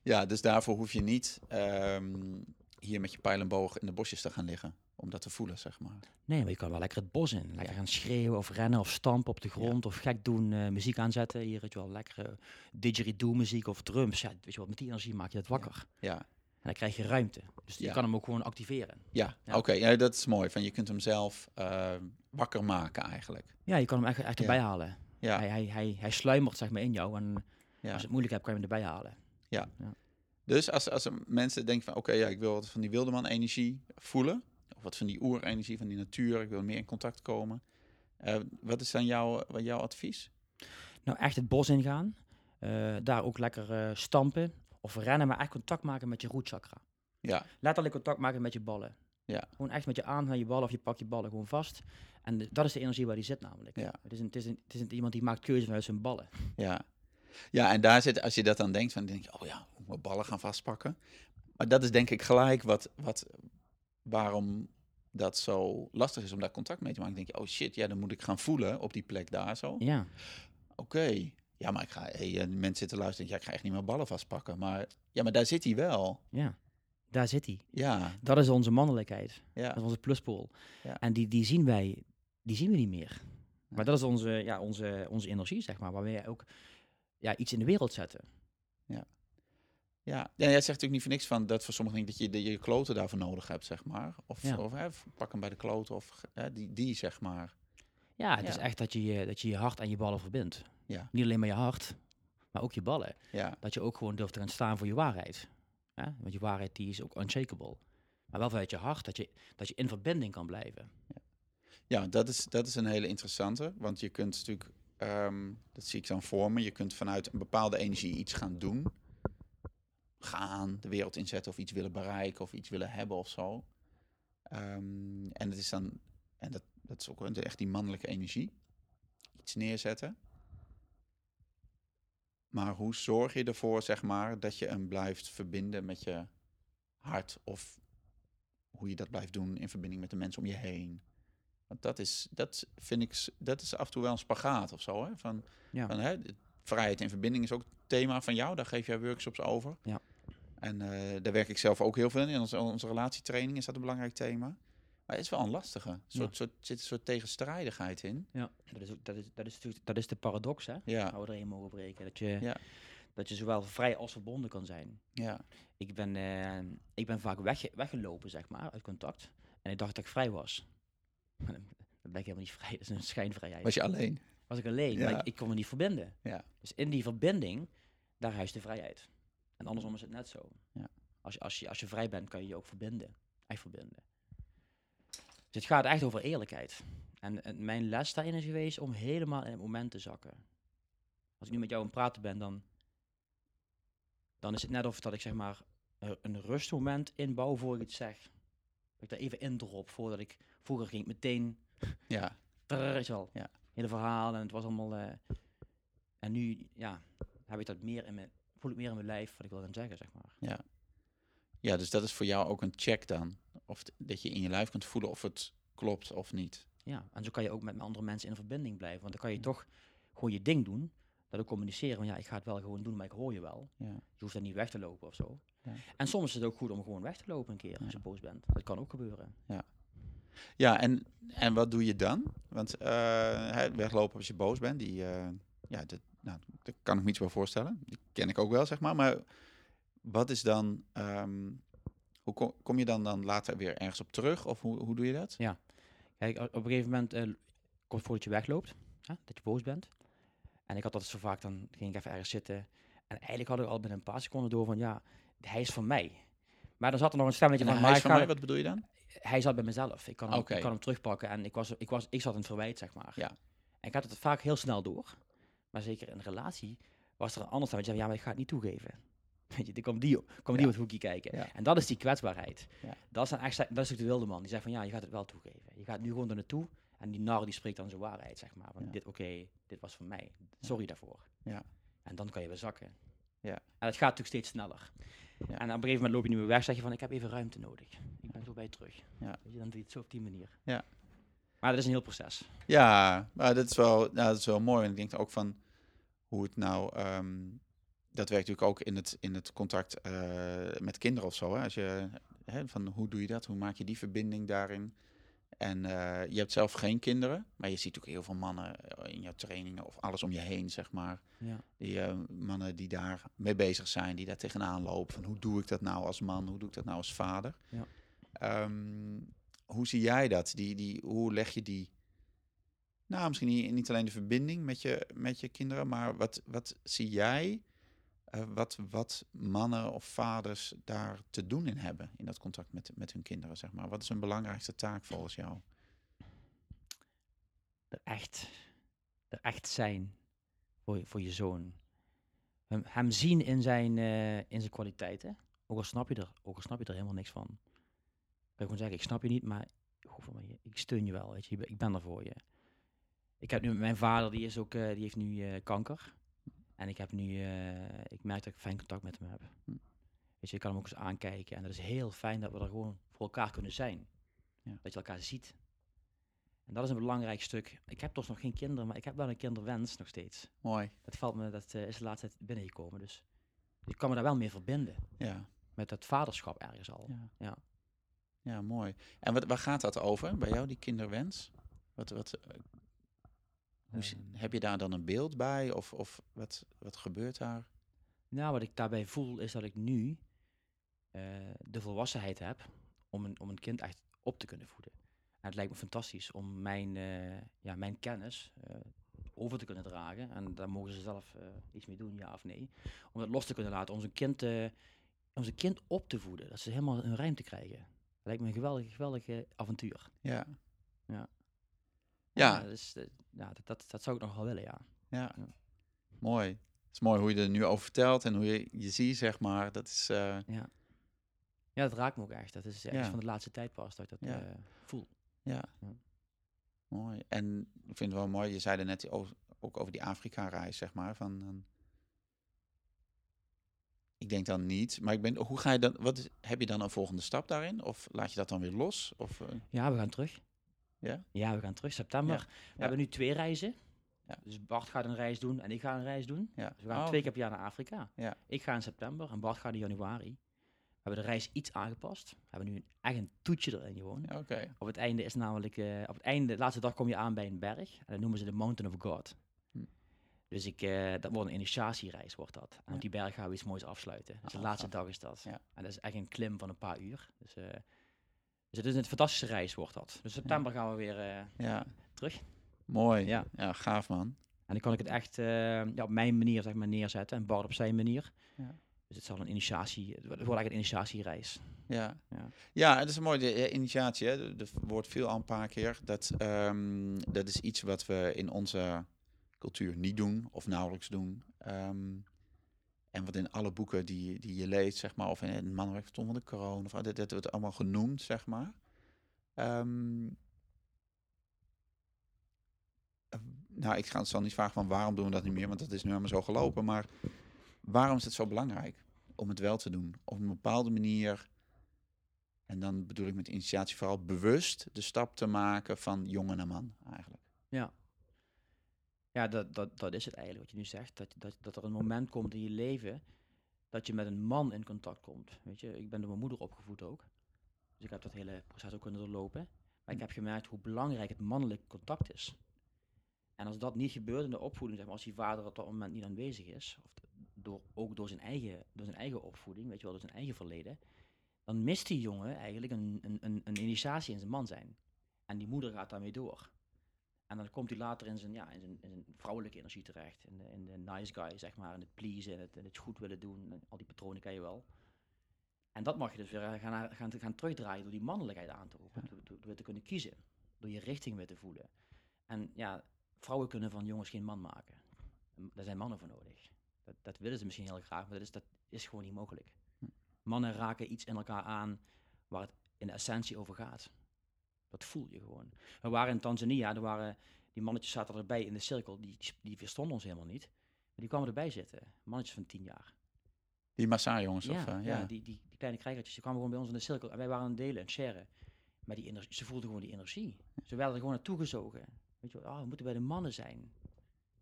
Ja, dus daarvoor hoef je niet ehm, hier met je pijl en boog in de bosjes te gaan liggen. Om dat te voelen, zeg maar. Nee, maar je kan wel lekker het bos in. Lekker gaan schreeuwen of rennen of stampen op de grond. Of gek doen, eh, muziek aanzetten. Hier weet je wel, lekkere didgeridoo muziek of drums. Ja, weet je wat, met die energie maak je het wakker. Ja, En dan krijg je ruimte. Dus je Ja. kan hem ook gewoon activeren. ja. Ja. oké. ja, dat is mooi. Van, je kunt hem zelf eh, wakker maken eigenlijk. Ja, je kan hem echt, echt Ja. erbij halen. Ja, Hij, hij, hij, hij sluimert zeg maar in jou. En ja. als je het moeilijk hebt, kan je hem erbij halen. Dus als, als mensen denken van, oké, ja, ik wil wat van die wildeman-energie voelen. Wat van die oerenergie, van die natuur. Ik wil meer in contact komen. Eh, wat is dan jouw, wat jouw advies? Nou, echt het bos ingaan. Eh, daar ook lekker eh, stampen. Of rennen, maar echt contact maken met je rootchakra. Ja, Letterlijk contact maken met je ballen. Ja. Gewoon echt met je aan naar je ballen of je pakt je ballen gewoon vast. En dat is de energie waar die zit namelijk. Ja. Het, is een, het, is een, het is een, iemand die maakt keuzes vanuit zijn ballen. ja. Ja, en daar zit, als je dat dan denkt, van, dan denk je, oh ja, mijn ballen gaan vastpakken. Maar dat is denk ik gelijk wat, wat, waarom dat zo lastig is om daar contact mee te maken. Dan denk je, oh shit, ja, dan moet ik gaan voelen op die plek daar zo. Ja, Oké. Ja, maar ik ga, hey, eh, mensen zitten luisteren, ja, ik ga echt niet mijn ballen vastpakken. Maar ja, maar daar zit hij wel. ja. Daar zit hij. Ja, Dat is onze mannelijkheid. ja, Dat is onze pluspool. Ja. En die, die zien wij, die zien we niet meer. Maar dat is onze, ja, onze, onze energie, zeg maar, waarmee wij ook ja, iets in de wereld zetten. ja. Ja, jij zegt natuurlijk niet voor niks van dat voor sommigen dat je de, je kloten daarvoor nodig hebt, zeg maar. Of, Ja. of hè, pak hem bij de kloten, of hè, die, die, zeg maar. Ja, het is Ja. echt dat je, je- dat je je hart en je ballen verbindt. Ja. Niet alleen maar je hart, maar ook je ballen. Ja, Dat je ook gewoon durft te gaan staan voor je waarheid. Ja? Want je waarheid die is ook unshakable. Maar wel vanuit je hart, dat je, dat je in verbinding kan blijven. ja dat, is, dat is een hele interessante. Want je kunt natuurlijk, ehm, dat zie ik dan voor me, je kunt vanuit een bepaalde energie iets gaan doen. Gaan, de wereld inzetten of iets willen bereiken of iets willen hebben of zo. Ehm, en het is dan, en dat, dat is ook echt die mannelijke energie. Iets neerzetten. Maar hoe zorg je ervoor, zeg maar, dat je hem blijft verbinden met je hart? Of hoe je dat blijft doen in verbinding met de mensen om je heen? Want dat is, dat vind ik, dat is af en toe wel een spagaat of zo. Hè? Van, Ja. van, hè, vrijheid en verbinding is ook het thema van jou. Daar geef jij workshops over. Ja. En eh, daar werk ik zelf ook heel veel in. In onze, onze relatietraining is dat een belangrijk thema. Maar het is wel een lastige. Een soort, Ja. soort, zit een soort tegenstrijdigheid in. Ja. Dat, is, ook- dat, is, dat, is, natuurlijk- dat is de paradox, hè? Ja, Waar we erin mogen breken. Dat je, Ja. dat je zowel vrij als verbonden kan zijn. ja, Ik ben, eh, ik ben vaak wegge- weggelopen, zeg maar, uit contact. En ik dacht dat ik vrij was. Maar dan dan ben ik helemaal niet vrij. Dat is een schijnvrijheid. was je alleen? was ik alleen, Ja. maar ik, ik kon me niet verbinden. Ja. Dus in die verbinding, daar huist de vrijheid. En andersom is het net zo. Ja. Als, je, als, je, als je vrij bent, kan je je ook verbinden. Echt verbinden. Dus het gaat echt over eerlijkheid. En, en mijn les daarin is geweest om helemaal in het moment te zakken. Als ik nu met jou aan het praten ben, dan, dan is het net of dat ik zeg maar een- rustmoment inbouw voor ik iets zeg. Dat ik daar even indrop voordat ik... Vroeger ging ik meteen Ja, Trrr, is wel. Ja. Hele verhaal en het was allemaal. eh, en nu, ja, heb ik dat meer in mijn, voel ik meer in mijn lijf wat ik wil gaan zeggen, zeg maar. ja. Ja, dus dat is voor jou ook een check dan. Of dat je in je lijf kunt voelen of het klopt of niet. Ja, en zo kan je ook met andere mensen in verbinding blijven, want dan kan je toch gewoon je ding doen. Dat ook communiceren, van ja, ik ga het wel gewoon doen, maar ik hoor je wel. Ja. Je hoeft dan niet weg te lopen of zo. Ja. En soms is het ook goed om gewoon weg te lopen een keer als je Ja. boos bent. Dat kan ook gebeuren. Ja, en, en wat doe je dan? Want hè, weglopen als je boos bent, die, eh, ja, dat, nou, daar kan ik me iets bij voorstellen. Die ken ik ook wel, zeg maar. Maar wat is dan, ehm, hoe kom, kom je dan, dan later weer ergens op terug? Of hoe, hoe doe je dat? Kijk, o- op een gegeven moment eh, komt het voor dat je wegloopt, hè, dat je boos bent. En ik had dat zo vaak, dan ging ik even ergens zitten. En eigenlijk had ik al binnen een paar seconden door van, ja, hij is van mij. Maar dan zat er nog een stemmetje En van, hij is van mij, wat bedoel je dan? hij zat bij mezelf. Ik kan hem, ik kan hem terugpakken. En ik, was, ik, was, ik zat in het verwijt, zeg maar. Ja. En ik had het vaak heel snel door. Maar zeker in een relatie was er een ander stemmetje. Ja, maar ik ga het niet toegeven. Weet je, dan komt die, komt die Ja. op het hoekje kijken. Ja. En dat is die kwetsbaarheid. Ja. Dat is dan echt, dat is ook de wilde man. Die zegt van, ja, je gaat het wel toegeven. Je gaat nu gewoon er naartoe. En die nar die spreekt dan zijn waarheid, zeg maar. Van, dit, oké, dit was van mij. Sorry daarvoor. Ja. En dan kan je weer zakken. Ja. En het gaat natuurlijk steeds sneller. Ja. En op een gegeven moment loop je niet meer weg, zeg je van, ik heb even ruimte nodig. Ik ben zo bij terug. Ja. Weet je, dan doe je het zo op die manier. Ja. Maar dat is een heel proces. Ja, maar dat is wel, nou, dat is wel mooi. En ik denk ook van hoe het nou. ehm, dat werkt natuurlijk ook in het, in het contact eh, met kinderen of zo. Hè? Als je, hè, van hoe doe je dat? Hoe maak je die verbinding daarin? En eh, je hebt zelf geen kinderen, maar je ziet ook heel veel mannen eh, in jouw trainingen of alles om je heen, zeg maar. Ja. Die mannen die daar mee bezig zijn, die daar tegenaan lopen. Van hoe doe ik dat nou als man? Hoe doe ik dat nou als vader? Ja. Ehm, hoe zie jij dat? Die, die, hoe leg je die... Nou, misschien niet, niet alleen de verbinding met je, met je kinderen, maar wat, wat zie jij eh, wat, wat mannen of vaders daar te doen in hebben in dat contact met, met hun kinderen, zeg maar? Wat is hun belangrijkste taak volgens jou? er echt, er echt zijn voor, voor je zoon. Hem, hem zien in zijn, eh, in zijn kwaliteiten. Ook al, snap je er, ook al snap je er helemaal niks van. Kan je gewoon zeggen, ik snap je niet, maar goh, ik steun je wel. Weet je. Ik ben- Ik er voor je. Ik heb nu, mijn vader die, is ook, eh, die heeft nu eh, kanker. En ik heb nu, eh, ik merk dat ik fijn contact met hem heb. Hm. Weet je, ik kan hem ook eens aankijken. En het is heel fijn dat we er gewoon voor elkaar kunnen zijn. Ja. Dat je elkaar ziet. En dat is een belangrijk stuk. Ik heb toch nog geen kinderen, maar ik heb wel een kinderwens nog steeds. Mooi. Dat valt me, dat eh, is de laatste tijd binnengekomen. Dus ik kan me daar wel mee verbinden. Ja. Met dat vaderschap ergens al. Ja. Ja. Ja, mooi. En wat, waar gaat dat over bij jou, die kinderwens? Wat, wat, eh, hoe, Ehm. heb je daar dan een beeld bij? Of, of wat, wat gebeurt daar? Nou, wat ik daarbij voel is dat ik nu eh, de volwassenheid heb om een, om een kind echt op te kunnen voeden. En het lijkt me fantastisch om mijn, eh, ja, mijn kennis over te kunnen dragen. En daar mogen ze zelf iets mee doen, ja of nee. Om dat los te kunnen laten, om zijn kind, om zijn kind op te voeden. Dat ze helemaal hun ruimte krijgen. Lijkt me een geweldig, geweldig eh, avontuur. Ja. Ja. Ja, dus, eh, ja dat, dat, dat zou ik nog wel willen, ja. ja. Ja. Mooi. Het is mooi hoe je er nu over vertelt en hoe je je ziet, zeg maar. Dat is, eh, Ja, dat raakt me ook echt. Dat is echt Ja. van de laatste tijd pas dat ik dat Ja. eh, voel. ja. Ja. Mooi. En ik vind het wel mooi, je zei er net over, ook over die Afrika-reis, zeg maar. Van, ik denk dan niet, maar ik ben, hoe ga je dan, wat heb je dan een volgende stap daarin? Of laat je dat dan weer los? Of, eh, Ja, we gaan terug. Ja? Ja, we gaan terug. September. We Ja. hebben nu twee reizen. Ja. Dus Bart gaat een reis doen en ik ga een reis doen. ja. Dus we gaan Oh, twee keer per jaar naar Afrika. Ja. Ik ga in september en Bart gaat in januari. We hebben de reis iets aangepast. We hebben nu een, echt een toetje erin gewoon. Oké. Op het einde is namelijk, eh, op het einde, de laatste dag kom je aan bij een berg. En dat noemen ze de Mountain of God. Dus ik, eh, dat wordt een initiatiereis, wordt dat. En Ja. op die berg gaan we iets moois afsluiten. Dus de Ah, laatste dag is dat. Ja. En dat is echt een klim van een paar uur. Dus, eh, dus het is een fantastische reis, wordt dat. Dus september gaan we weer eh, Ja. terug. Mooi. Ja. ja, gaaf man. En dan kan ik het echt ja, op mijn manier zeg maar, neerzetten. En Bart op zijn manier. Ja. Dus het zal een initiatie, het wordt eigenlijk een initiatiereis. Ja, Ja. ja het is een mooie initiatie. Hè. Er wordt veel al een paar keer. Dat, ehm, dat is iets wat we in onze cultuur niet doen of nauwelijks doen. Ehm, en wat in alle boeken die, die je leest, zeg maar, of in het mannenwerk van de Kroon, of dat, dat wordt allemaal genoemd, zeg maar. Ehm, eh, nou, ik ga zal niet vragen van waarom doen we dat niet meer, want dat is nu helemaal zo gelopen. Maar waarom is het zo belangrijk om het wel te doen? Op een bepaalde manier en dan bedoel ik met initiatie vooral bewust de stap te maken van jongen naar man eigenlijk. Ja. Ja, dat, dat, dat is het eigenlijk wat je nu zegt. Dat, dat, dat er een moment komt in je leven dat je met een man in contact komt. Weet je, ik ben door mijn moeder opgevoed ook. Dus ik heb dat hele proces ook kunnen doorlopen. Maar ik heb gemerkt hoe belangrijk het mannelijk contact is. En als dat niet gebeurt in de opvoeding, zeg maar, als die vader op dat moment niet aanwezig is, of door, ook door zijn, eigen, door zijn eigen opvoeding, weet je wel, door zijn eigen verleden, dan mist die jongen eigenlijk een, een, een, een initiatie in zijn man zijn. En die moeder gaat daarmee door. En dan komt hij later in zijn, ja, in zijn, in zijn vrouwelijke energie terecht. In de, in de nice guy, zeg maar. In het pleasen, in het, in het goed willen doen. En al die patronen ken je wel. En dat mag je dus weer gaan, gaan, gaan terugdraaien door die mannelijkheid aan te roepen. Door, door, door te kunnen kiezen. Door je richting weer te voelen. En ja, vrouwen kunnen van jongens geen man maken. Daar zijn mannen voor nodig. Dat, dat willen ze misschien heel graag, maar dat is, dat is gewoon niet mogelijk. Hm. Mannen raken iets in elkaar aan waar het in de essentie over gaat. Dat voel je gewoon. We waren in Tanzania, er waren, die mannetjes zaten erbij in de cirkel, die, die, verstonden ons helemaal niet. Maar die kwamen erbij zitten, mannetjes van tien jaar. Die Maasai-jongens, Ja, of... eh, ja. die, die, die kleine krijgertjes, die kwamen gewoon bij ons in de cirkel. En wij waren aan het delen en sharen. Maar die energie, ze voelden gewoon die energie. Ze werden er gewoon naartoe gezogen. Weet je wel, oh, we moeten bij de mannen zijn.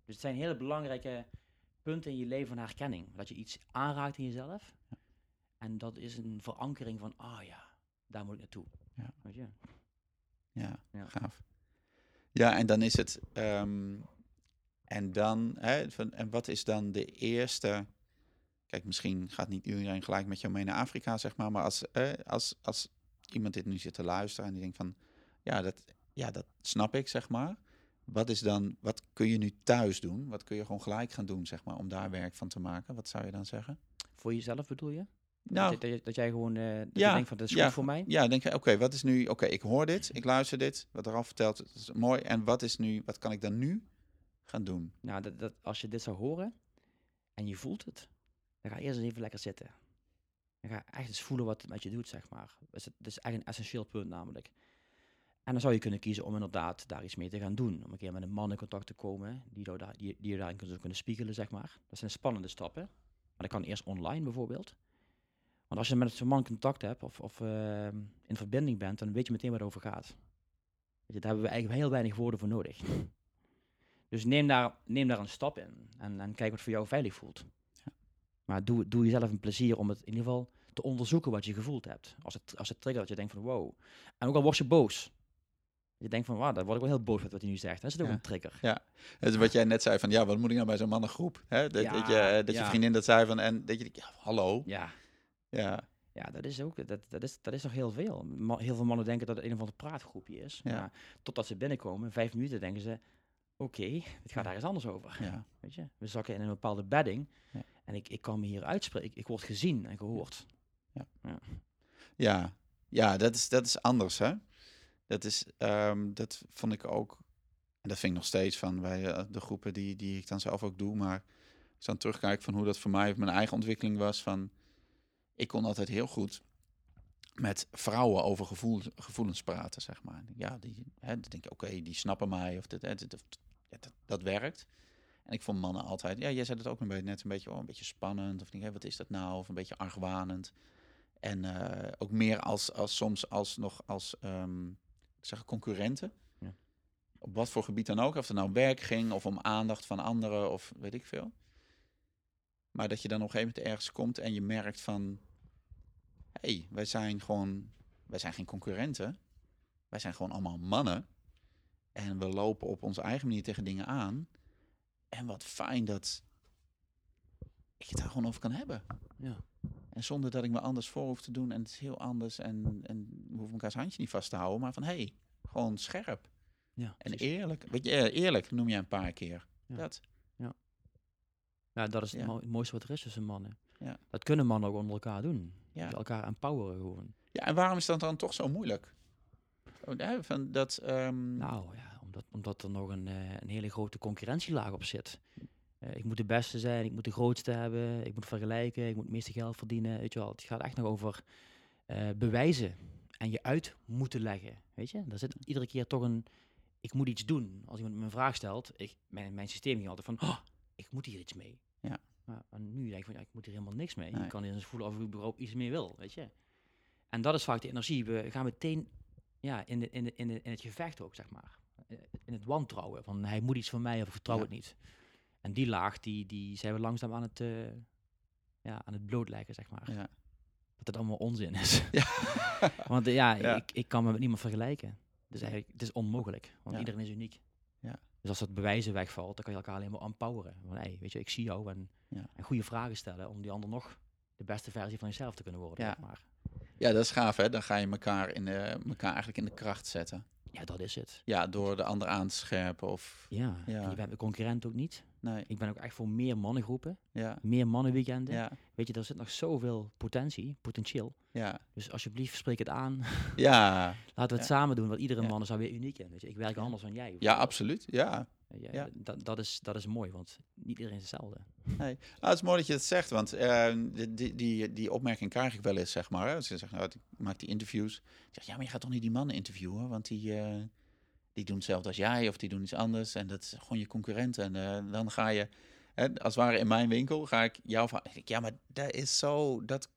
Dus het zijn hele belangrijke punten in je leven van herkenning. Dat je iets aanraakt in jezelf. En dat is een verankering van, ah ja, daar moet ik naartoe. Ja. Weet je? Ja, Ja. gaaf. Ja, en dan is het. ehm, en dan, hè, van, en wat is dan de eerste. Kijk, misschien gaat niet iedereen gelijk met jou mee naar Afrika, zeg maar. Maar als, eh, als, als iemand dit nu zit te luisteren en die denkt van. Ja dat, ja, dat snap ik, zeg maar. Wat is dan. Wat kun je nu thuis doen? Wat kun je gewoon gelijk gaan doen, zeg maar, om daar werk van te maken? Wat zou je dan zeggen? Voor jezelf bedoel je? Nou, dat, jij gewoon eh, dat Ja, je denkt van, dat is ja, goed voor mij? Ja, denk je, oké, wat is nu, oké, ik hoor dit, ik luister dit, wat er al verteld, het is mooi. En wat is nu, wat kan ik dan nu gaan doen? Nou, dat, dat, als je dit zou horen en je voelt het, dan ga eerst eens even lekker zitten. Dan ga echt eens voelen wat het met je doet, zeg maar. Dat is, dat is echt een essentieel punt namelijk. En dan zou je kunnen kiezen om inderdaad daar iets mee te gaan doen. Om een keer met een man in contact te komen, die, daar, die, die je daarin kunnen, kunnen spiegelen, zeg maar. Dat zijn spannende stappen. Maar dat kan eerst online bijvoorbeeld. Want als je met zo'n man contact hebt of, of ehm, in verbinding bent, dan weet je meteen waar het over gaat. Weet je, daar hebben we eigenlijk heel weinig woorden voor nodig. Dus neem daar, neem daar een stap in en, en kijk wat voor jou veilig voelt. Maar doe, doe jezelf een plezier om het in ieder geval te onderzoeken wat je gevoeld hebt. Als het, als het triggert, dat je denkt van wow. En ook al word je boos. Je denkt van, wauw, daar word ik wel heel boos met wat hij nu zegt. Dat is ook Ja. een trigger. Het is wat jij net zei van, ja, wat moet ik nou bij zo'n mannengroep? Hè? Dat, dat, je, Ja, dat je ja. vriendin dat zei van, en dat je ja, hallo. Ja, Ja, ja dat is ook, dat, dat, is, dat is toch heel veel. Heel veel mannen denken dat het een of ander praatgroepje is. Ja. Maar totdat ze binnenkomen, vijf minuten, denken ze, oké, het gaat ergens anders over. ja, Weet je, we zakken in een bepaalde bedding. Ja. En ik, ik kan me hier uitspreken. Ik, ik word gezien en gehoord. ja, ja dat, is, dat is anders, hè. Dat is, ehm, dat vond ik ook, en dat vind ik nog steeds van bij eh, de groepen die, die ik dan zelf ook doe, maar ik dan terugkijk van hoe dat voor mij mijn eigen ontwikkeling was, van, ik kon altijd heel goed met vrouwen over gevoel, gevoelens praten, zeg maar. Ja, die, hè, dan denk je, oké, die snappen mij, of dit, hè, dit- of- ja, dat, dat werkt. En ik vond mannen altijd, ja, jij zei het ook een beetje, net een beetje, oh, een beetje spannend, of denk, hé, wat is dat nou, of een beetje argwanend. En eh, ook meer als, als soms als nog als ik zeg concurrenten. Ja. Op wat voor gebied dan ook, of het nou werk ging of om aandacht van anderen of weet ik veel. Maar dat je dan op een gegeven moment ergens komt en je merkt van, hé, hey, wij zijn gewoon, wij zijn geen concurrenten. Wij zijn gewoon allemaal mannen. En we lopen op onze eigen manier tegen dingen aan. En wat fijn dat ik het daar gewoon over kan hebben. Ja. En zonder dat ik me anders voor hoef te doen. En het is heel anders. En, en we hoeven elkaars handje niet vast te houden. Maar van, hé, hey, gewoon scherp. Ja, En precies. eerlijk. Weet je, eh, eerlijk noem je een paar keer. Ja. Dat. Ja, dat is het mooiste wat er is tussen mannen. Ja. Dat kunnen mannen ook onder elkaar doen. Ja. Die elkaar empoweren gewoon. ja, en waarom is dat dan toch zo moeilijk? Oh, van dat, ehm, Nou ja, omdat, omdat er nog een, eh, een hele grote concurrentielaag op zit. Eh, ik moet de beste zijn, ik moet de grootste hebben, ik moet vergelijken, ik moet het meeste geld verdienen. Weet je wel, het gaat echt nog over eh, bewijzen en je uit moeten leggen. Weet je, daar zit iedere keer toch een. Ik moet iets doen. Als iemand me een vraag stelt, ik, mijn, mijn systeem ging altijd van, oh, ik moet hier iets mee. Ja. Maar, nu denk ik van, ja, ik moet hier helemaal niks mee. Nee. Ik kan eens voelen of ik überhaupt iets meer wil, weet je. En dat is vaak de energie. We gaan meteen ja, in, de, in, de, in, de, in het gevecht ook, zeg maar. In het wantrouwen. Van hij moet iets van mij of ik vertrouw Ja. het niet. En die laag, die, die zijn we langzaam aan het, eh, ja, aan het blootleggen, zeg maar. ja. Dat het allemaal onzin is. Ja. Want ja, Ja. Ik, ik kan me met niemand vergelijken. Dus eigenlijk, het is onmogelijk. Want iedereen is uniek. Dus als dat bewijzen wegvalt, dan kan je elkaar alleen maar empoweren. Van, hey, weet je, ik zie jou en, Ja. en goede vragen stellen om die ander nog de beste versie van jezelf te kunnen worden. Ja. Maar Ja, dat is gaaf, hè? Dan ga je elkaar, in de, elkaar eigenlijk in de kracht zetten. ja, dat is het. Ja, door de ander aan te scherpen of... Ja, Ja. en je bent de concurrent ook niet. Nee, Ik ben ook echt voor meer mannengroepen, ja, meer mannenweekenden. ja, Weet je, er zit nog zoveel potentie, potentieel. ja. Dus alsjeblieft, spreek het aan. Ja, Laten we het samen doen, want iedere man is daar weer uniek in. Weet je. Ik werk anders dan jij. ja absoluut. Ja. Je, Ja. Dat, dat, is, dat is mooi, want niet iedereen is hetzelfde. Nou, het is mooi dat je het zegt, want eh, die, die, die, opmerking krijg ik wel eens, zeg maar. Hè. Ze zeggen, nou, ik maak die interviews. Ik zeg, ja, maar je gaat toch niet die mannen interviewen, want die, eh, die doen hetzelfde als jij of die doen iets anders. En dat is gewoon je concurrent. En eh, dan ga je, hè, als het ware in mijn winkel, ga ik jou van, ja, maar dat is zo, dat,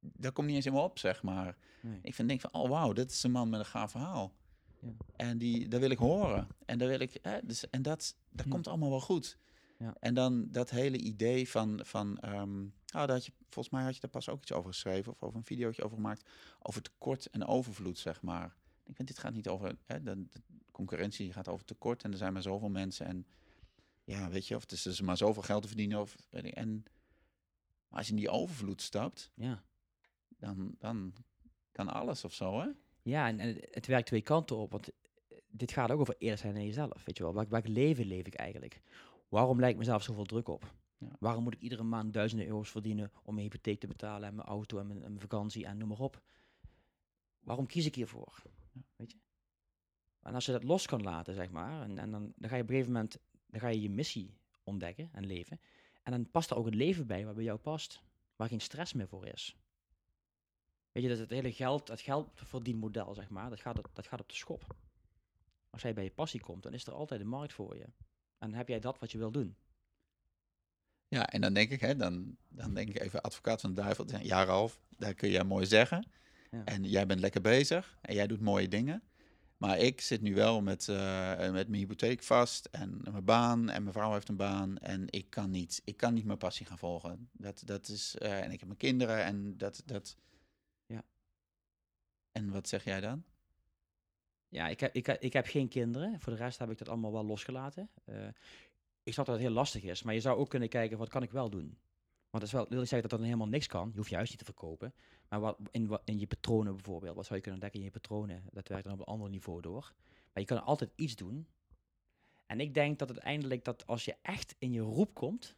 dat komt niet eens in me op, zeg maar. Nee. Ik vind, denk van, oh wauw, dit is een man met een gaaf verhaal. Ja. En die, dat wil ik horen. En, dat wil ik, hè, dus, en dat, dat komt allemaal wel goed. Ja. En dan dat hele idee van, van daar had je, volgens mij had je daar pas ook iets over geschreven, of over een videootje over gemaakt, over tekort en overvloed, zeg maar. Ik vind, dit gaat niet over, hè, de, de concurrentie gaat over tekort en er zijn maar zoveel mensen en ja, weet je, of het is dus maar zoveel geld te verdienen. Of, weet ik, en maar als je in die overvloed stapt, Ja, dan, dan kan alles of zo, hè? ja en, en het, werkt twee kanten op. Want eh, dit gaat ook over eerlijk zijn naar jezelf. Weet je wel, welk, welk leven leef ik eigenlijk? Waarom lijkt mezelf zoveel druk op? Ja. Waarom moet ik iedere maand duizenden euro's verdienen om mijn hypotheek te betalen en mijn auto en mijn, en mijn vakantie en noem maar op? Waarom kies ik hiervoor? Ja. Weet je? En als je dat los kan laten, zeg maar, en, en dan, dan ga je op een gegeven moment dan ga je je missie ontdekken en leven. En dan past er ook een leven bij wat bij jou past, waar geen stress meer voor is. Weet je, dat het hele geld, het geldverdienmodel, zeg maar, dat gaat, op- dat gaat op de schop. Als jij bij je passie komt, dan is er altijd een markt voor je. En dan heb jij dat wat je wil doen. Ja, en dan denk ik, hè, dan, dan denk ik even advocaat van de duivel. Ja, Ja, Ralf, dat kun jij mooi zeggen. Ja. En jij bent lekker bezig en jij doet mooie dingen. Maar ik zit nu wel met, eh, met mijn hypotheek vast en mijn baan en mijn vrouw heeft een baan. En ik kan niet, ik kan niet mijn passie gaan volgen. Dat, dat is, eh, en ik heb mijn kinderen en dat, dat... Ja. En wat zeg jij dan? Ja, ik heb, ik, ik heb geen kinderen. Voor de rest heb ik dat allemaal wel losgelaten. Eh, ik snap dat het heel lastig is, maar je zou ook kunnen kijken, wat kan ik wel doen? Want dat is wel, wil ik zeggen dat dat dan helemaal niks kan. Je hoeft je huis niet te verkopen. Maar wat, in, wat, in je patronen bijvoorbeeld, wat zou je kunnen ontdekken in je patronen? Dat werkt dan op een ander niveau door. Maar je kan altijd iets doen. En ik denk dat uiteindelijk dat als je echt in je roep komt,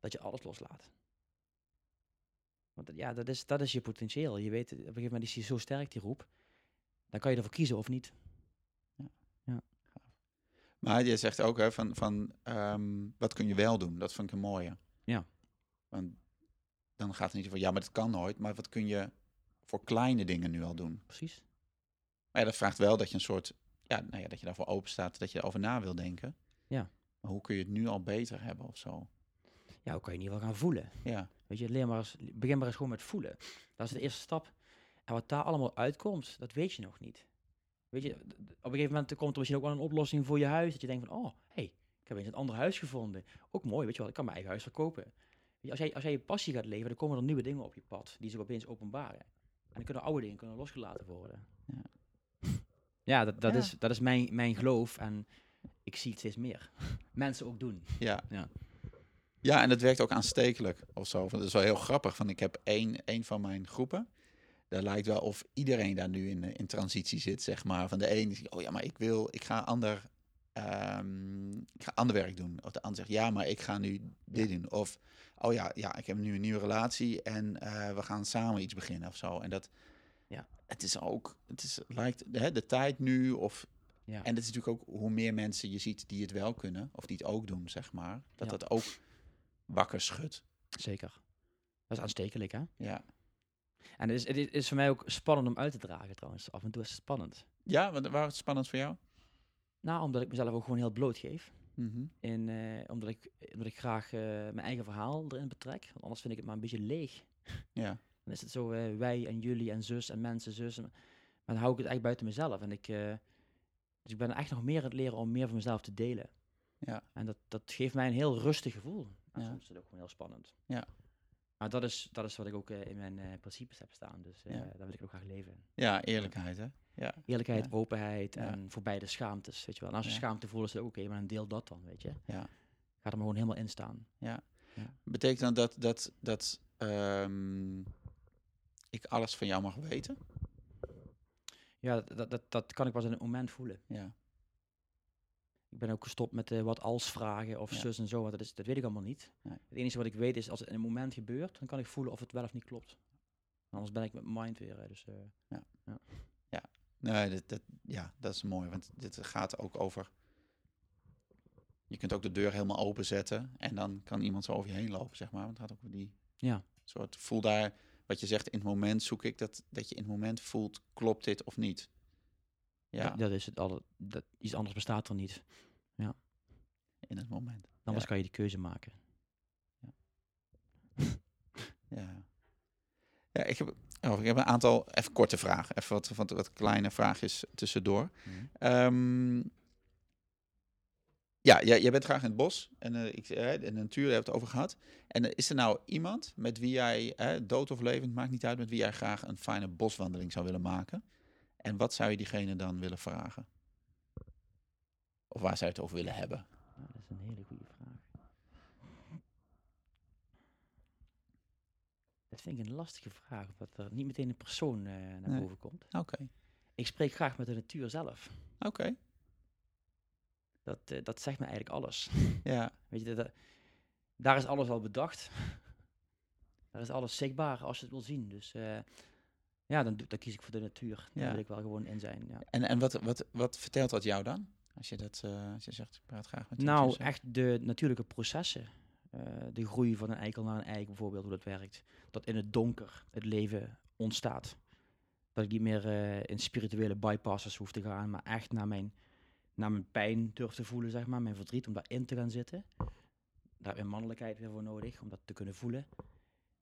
dat je alles loslaat. Want ja, dat is, dat is je potentieel. Je weet, op een gegeven moment is die zo sterk, die roep. Dan kan je ervoor kiezen of niet. Maar je zegt ook hè, van, van ehm, wat kun je wel doen? Dat vind ik een mooie. Ja. Want dan gaat het niet over, ja, maar dat kan nooit. Maar wat kun je voor kleine dingen nu al doen? Precies. Maar ja, dat vraagt wel dat je een soort, ja, nou ja, dat je daarvoor open staat, dat je erover na wil denken. Ja. Maar hoe kun je het nu al beter hebben of zo? Ja, hoe kan je ieder geval gaan voelen? Ja, Weet je, leer maar eens, begin maar eens gewoon met voelen. Dat is de eerste stap. En wat daar allemaal uitkomt, dat weet je nog niet. Weet je, op een gegeven moment komt er misschien ook wel een oplossing voor je huis. Dat je denkt van, oh, hey, ik heb eens een ander huis gevonden. Ook mooi, weet je wel, ik kan mijn eigen huis verkopen. Weet je, als, jij, als jij je passie gaat leven, dan komen er nieuwe dingen op je pad. Die zich opeens openbaren. En dan kunnen oude dingen kunnen losgelaten worden. Ja. Ja, dat, dat, Ja. Is, dat is mijn, mijn geloof. En ik zie het steeds meer. Mensen ook doen. ja. Ja. Ja, en het werkt ook aanstekelijk of zo. Dat is wel heel grappig. Van ik heb één, één van mijn groepen. Daar lijkt wel of iedereen daar nu in, eh, in transitie zit, zeg maar. Van de een zegt, oh ja, maar ik wil, ik ga ander, ehm, ik ga ander werk doen. Of de ander zegt, ja, maar ik ga nu dit doen. Of, oh ja, ja, ik heb nu een nieuwe relatie en eh, we gaan samen iets beginnen of zo. En dat, Ja. het is ook, het is, lijkt hè, de tijd nu of Ja. en het is natuurlijk ook hoe meer mensen je ziet die het wel kunnen, of die het ook doen, zeg maar, dat Ja. dat ook wakker schudt. Zeker. Dat is aanstekelijk, hè? Ja. En het is, het is- voor mij ook spannend om uit te dragen trouwens. Af en toe is het spannend. Ja, wat waar is het spannend voor jou? Nou, omdat ik mezelf ook gewoon heel bloot geef. Mhm. En eh, omdat, ik, omdat ik graag eh, mijn eigen verhaal erin betrek. Want anders vind ik het maar een beetje leeg. Ja. Dan is het zo eh, wij en jullie en zus en mensen, zus. en- Maar dan hou ik het echt buiten mezelf. En ik, dus ik ben echt nog meer aan het leren om meer van mezelf te delen. Ja. En dat, dat geeft mij een heel rustig gevoel. En Ja. soms is het ook gewoon heel spannend. Maar Maar dat is, dat is wat ik ook eh, in mijn eh, principes heb staan. Dus eh Ja. daar wil ik ook graag leven. Ja, eerlijkheid, hè? Ja. Eerlijkheid, Ja. openheid Ja. en voorbij de schaamtes, weet je wel. En als je Ja. schaamte voelt, is het ook oké, maar dan deel dat dan, weet je. Ja. Ga er maar gewoon helemaal in staan. Betekent dan dat, dat, dat ehm, ik alles van jou mag weten? Ja, dat, dat, dat, dat kan ik pas in het moment voelen. Ja. Ik ben ook gestopt met eh, wat als vragen of Ja. zus en zo, want dat, is, dat weet ik allemaal niet. Nee. Het enige wat ik weet is, als het in een moment gebeurt, dan kan ik voelen of het wel of niet klopt. Anders ben ik met mind weer. Dus, eh, Nee, dat, dat, ja, dat is mooi, want dit gaat ook over... Je kunt ook de deur helemaal openzetten en dan kan iemand zo over je heen lopen, zeg maar. Want het gaat ook over die ja, soort... Voel daar, wat je zegt, in het moment zoek ik dat, dat je in het moment voelt, klopt dit of niet? Ja, dat, dat is het alle, dat, iets anders bestaat er niet. in het moment. Anders Ja. kan je die keuze maken. Ja. Ja, ik heb, oh, ik heb een aantal even korte vragen. Even wat, wat, wat kleine vraagjes tussendoor. Ehm, ja, jij, jij bent graag in het bos. En eh, ik, eh, de natuur daar hebben we het over gehad. En eh, is er nou iemand met wie jij, eh, dood of levend, maakt niet uit, met wie jij graag een fijne boswandeling zou willen maken? En wat zou je diegene dan willen vragen? Of waar zou je het over willen hebben? Ja, dat is een hele goede vraag. Dat vind ik een lastige vraag, omdat er niet meteen een persoon eh, naar Nee. boven komt. Oké, Ik spreek graag met de natuur zelf. oké. Dat, eh, dat zegt me eigenlijk alles. Ja, Weet je, dat, dat- daar is alles al bedacht. daar is alles zichtbaar als je het wil zien. Dus eh, ja, dan, dan kies ik voor de natuur. Daar wil ik wel gewoon in zijn. Ja. en, en wat, wat, wat vertelt dat jou dan? Als je, dat, eh, als je zegt, ik praat graag met de Nou, echt de natuurlijke processen. Eh, de groei van een eikel naar een eik bijvoorbeeld, hoe dat werkt. Dat in het donker het leven ontstaat. Dat ik niet meer eh, in spirituele bypasses hoef te gaan, maar echt naar mijn, naar mijn pijn durf te voelen, zeg maar. Mijn verdriet, om daarin te gaan zitten. Daar heb je mannelijkheid weer voor nodig, om dat te kunnen voelen.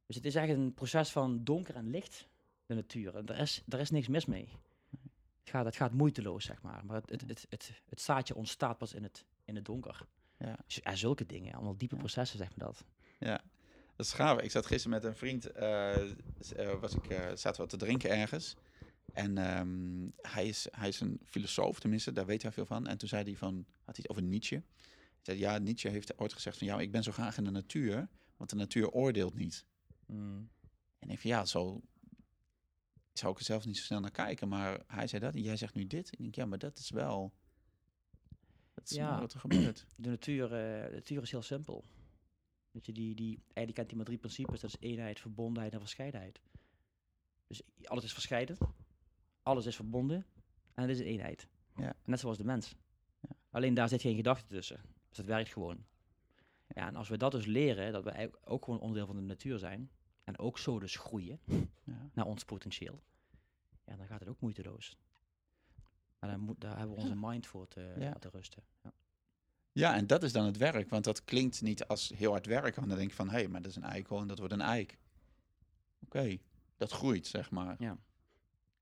Dus het is echt een proces van donker en licht, de natuur. En daar is, daar is niks mis mee. Het gaat, het gaat moeiteloos, zeg maar. Maar het, het, het, het, het zaadje ontstaat pas in het, in het donker. Ja. Dus, ja, zulke dingen, allemaal diepe processen, zeg maar dat. Ja, dat is gaaf. Ik zat gisteren met een vriend, eh, eh, was ik, eh, zaten we te drinken ergens. En ehm, hij, is, hij is een filosoof, tenminste, daar weet hij veel van. En toen zei hij van, had hij het over Nietzsche. Hij zei, ja, Nietzsche heeft ooit gezegd van, ja, ik ben zo graag in de natuur, want de natuur oordeelt niet. En ik van, ja, zo zou ik er zelf niet zo snel naar kijken. Maar hij zei dat en jij zegt nu dit. Ik denk, ja, maar dat is wel, dat is Ja. wel wat er gebeurt. De natuur, eh, de natuur is heel simpel. Weet je, die, die, eigenlijk kent hij maar drie principes. Dat is eenheid, verbondenheid en verscheidenheid. Dus alles is verscheiden. Alles is verbonden. En het is een eenheid. Ja. Net zoals de mens. Ja. Alleen daar zit geen gedachte tussen. Dus dat werkt gewoon. Ja, en als we dat dus leren, dat we ook gewoon onderdeel van de natuur zijn. En ook zo dus groeien Ja. naar ons potentieel. Ja, dan gaat het ook moeiteloos. En dan moet, daar hebben we onze mind voor te, Ja. te rusten. Ja. Ja, en dat is dan het werk. Want dat klinkt niet als heel hard werken. Want dan denk je van, hé, hey, maar dat is een eikel en dat wordt een eik. Oké, dat groeit, zeg maar. Ja.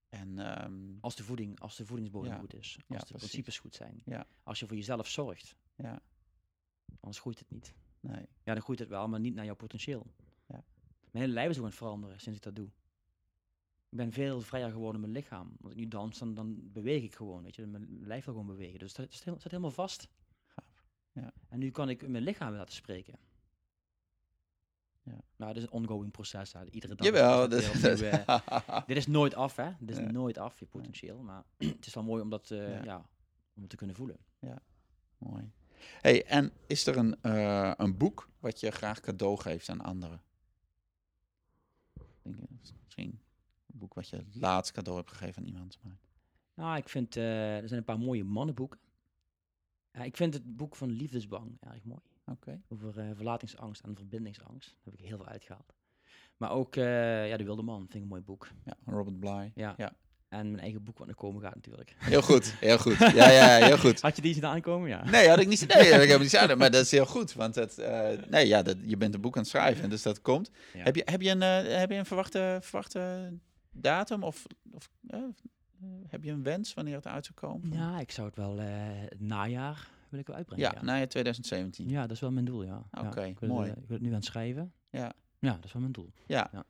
En ehm, Als de, voeding, als de voedingsbodem Ja. goed is. Als Ja, de precies. principes goed zijn. Ja. Als je voor jezelf zorgt. Ja. Anders groeit het niet. nee, Ja, dan groeit het wel, maar niet naar jouw potentieel. Ja. Mijn hele lijf is ook aan het veranderen sinds ik dat doe. Ik ben veel vrijer geworden in mijn lichaam. Als ik nu dans, dan, dan beweeg ik gewoon. Weet je? Mijn lijf wil gewoon bewegen. Dus dat staat helemaal vast. gaaf. Ja. En nu kan ik mijn lichaam laten spreken. Ja. Nou, dat is een ongoing proces. Hè. Iedere dag. Jawel. is het Dat, weer opnieuw, eh, dit is nooit af, hè? Dit is Ja. nooit af, je potentieel. Maar het is wel mooi om dat eh, Ja. ja. om het te kunnen voelen. Mooi. hey, en is er een, eh, een boek wat je graag cadeau geeft aan anderen? Ik denk, misschien boek wat je laatst cadeau hebt gegeven aan iemand. Maar... Nou, ik vind, eh, er zijn een paar mooie mannenboeken. Ja, ik vind het boek van Liefdesbang erg mooi. Oké. Over eh, verlatingsangst en verbindingsangst. Daar heb ik heel veel uitgehaald. Maar ook eh, ja, De Wilde Man vind ik een mooi boek. Ja, Robert Bly. Ja. Ja. En mijn eigen boek wat er komen gaat natuurlijk. Heel goed, heel goed. Ja, ja, heel goed. Had je die zien aankomen? Ja. Nee, had ik niet. Nee, ik heb niet zouden, maar dat is heel goed, want het, nee, ja, dat, je bent een boek aan het schrijven, dus dat komt. Ja. Heb je, heb je een, heb je een verwachte, verwachte datum of, of eh, heb je een wens wanneer het uit zou komen? Ja, ik zou het wel eh, najaar wil ik wel uitbrengen. ja, Ja, najaar 2017. Ja, dat is wel mijn doel, ja. Oké, mooi. eh, ik wil het nu aan het schrijven. Ja. Ja, dat is wel mijn doel. Ja. Ja.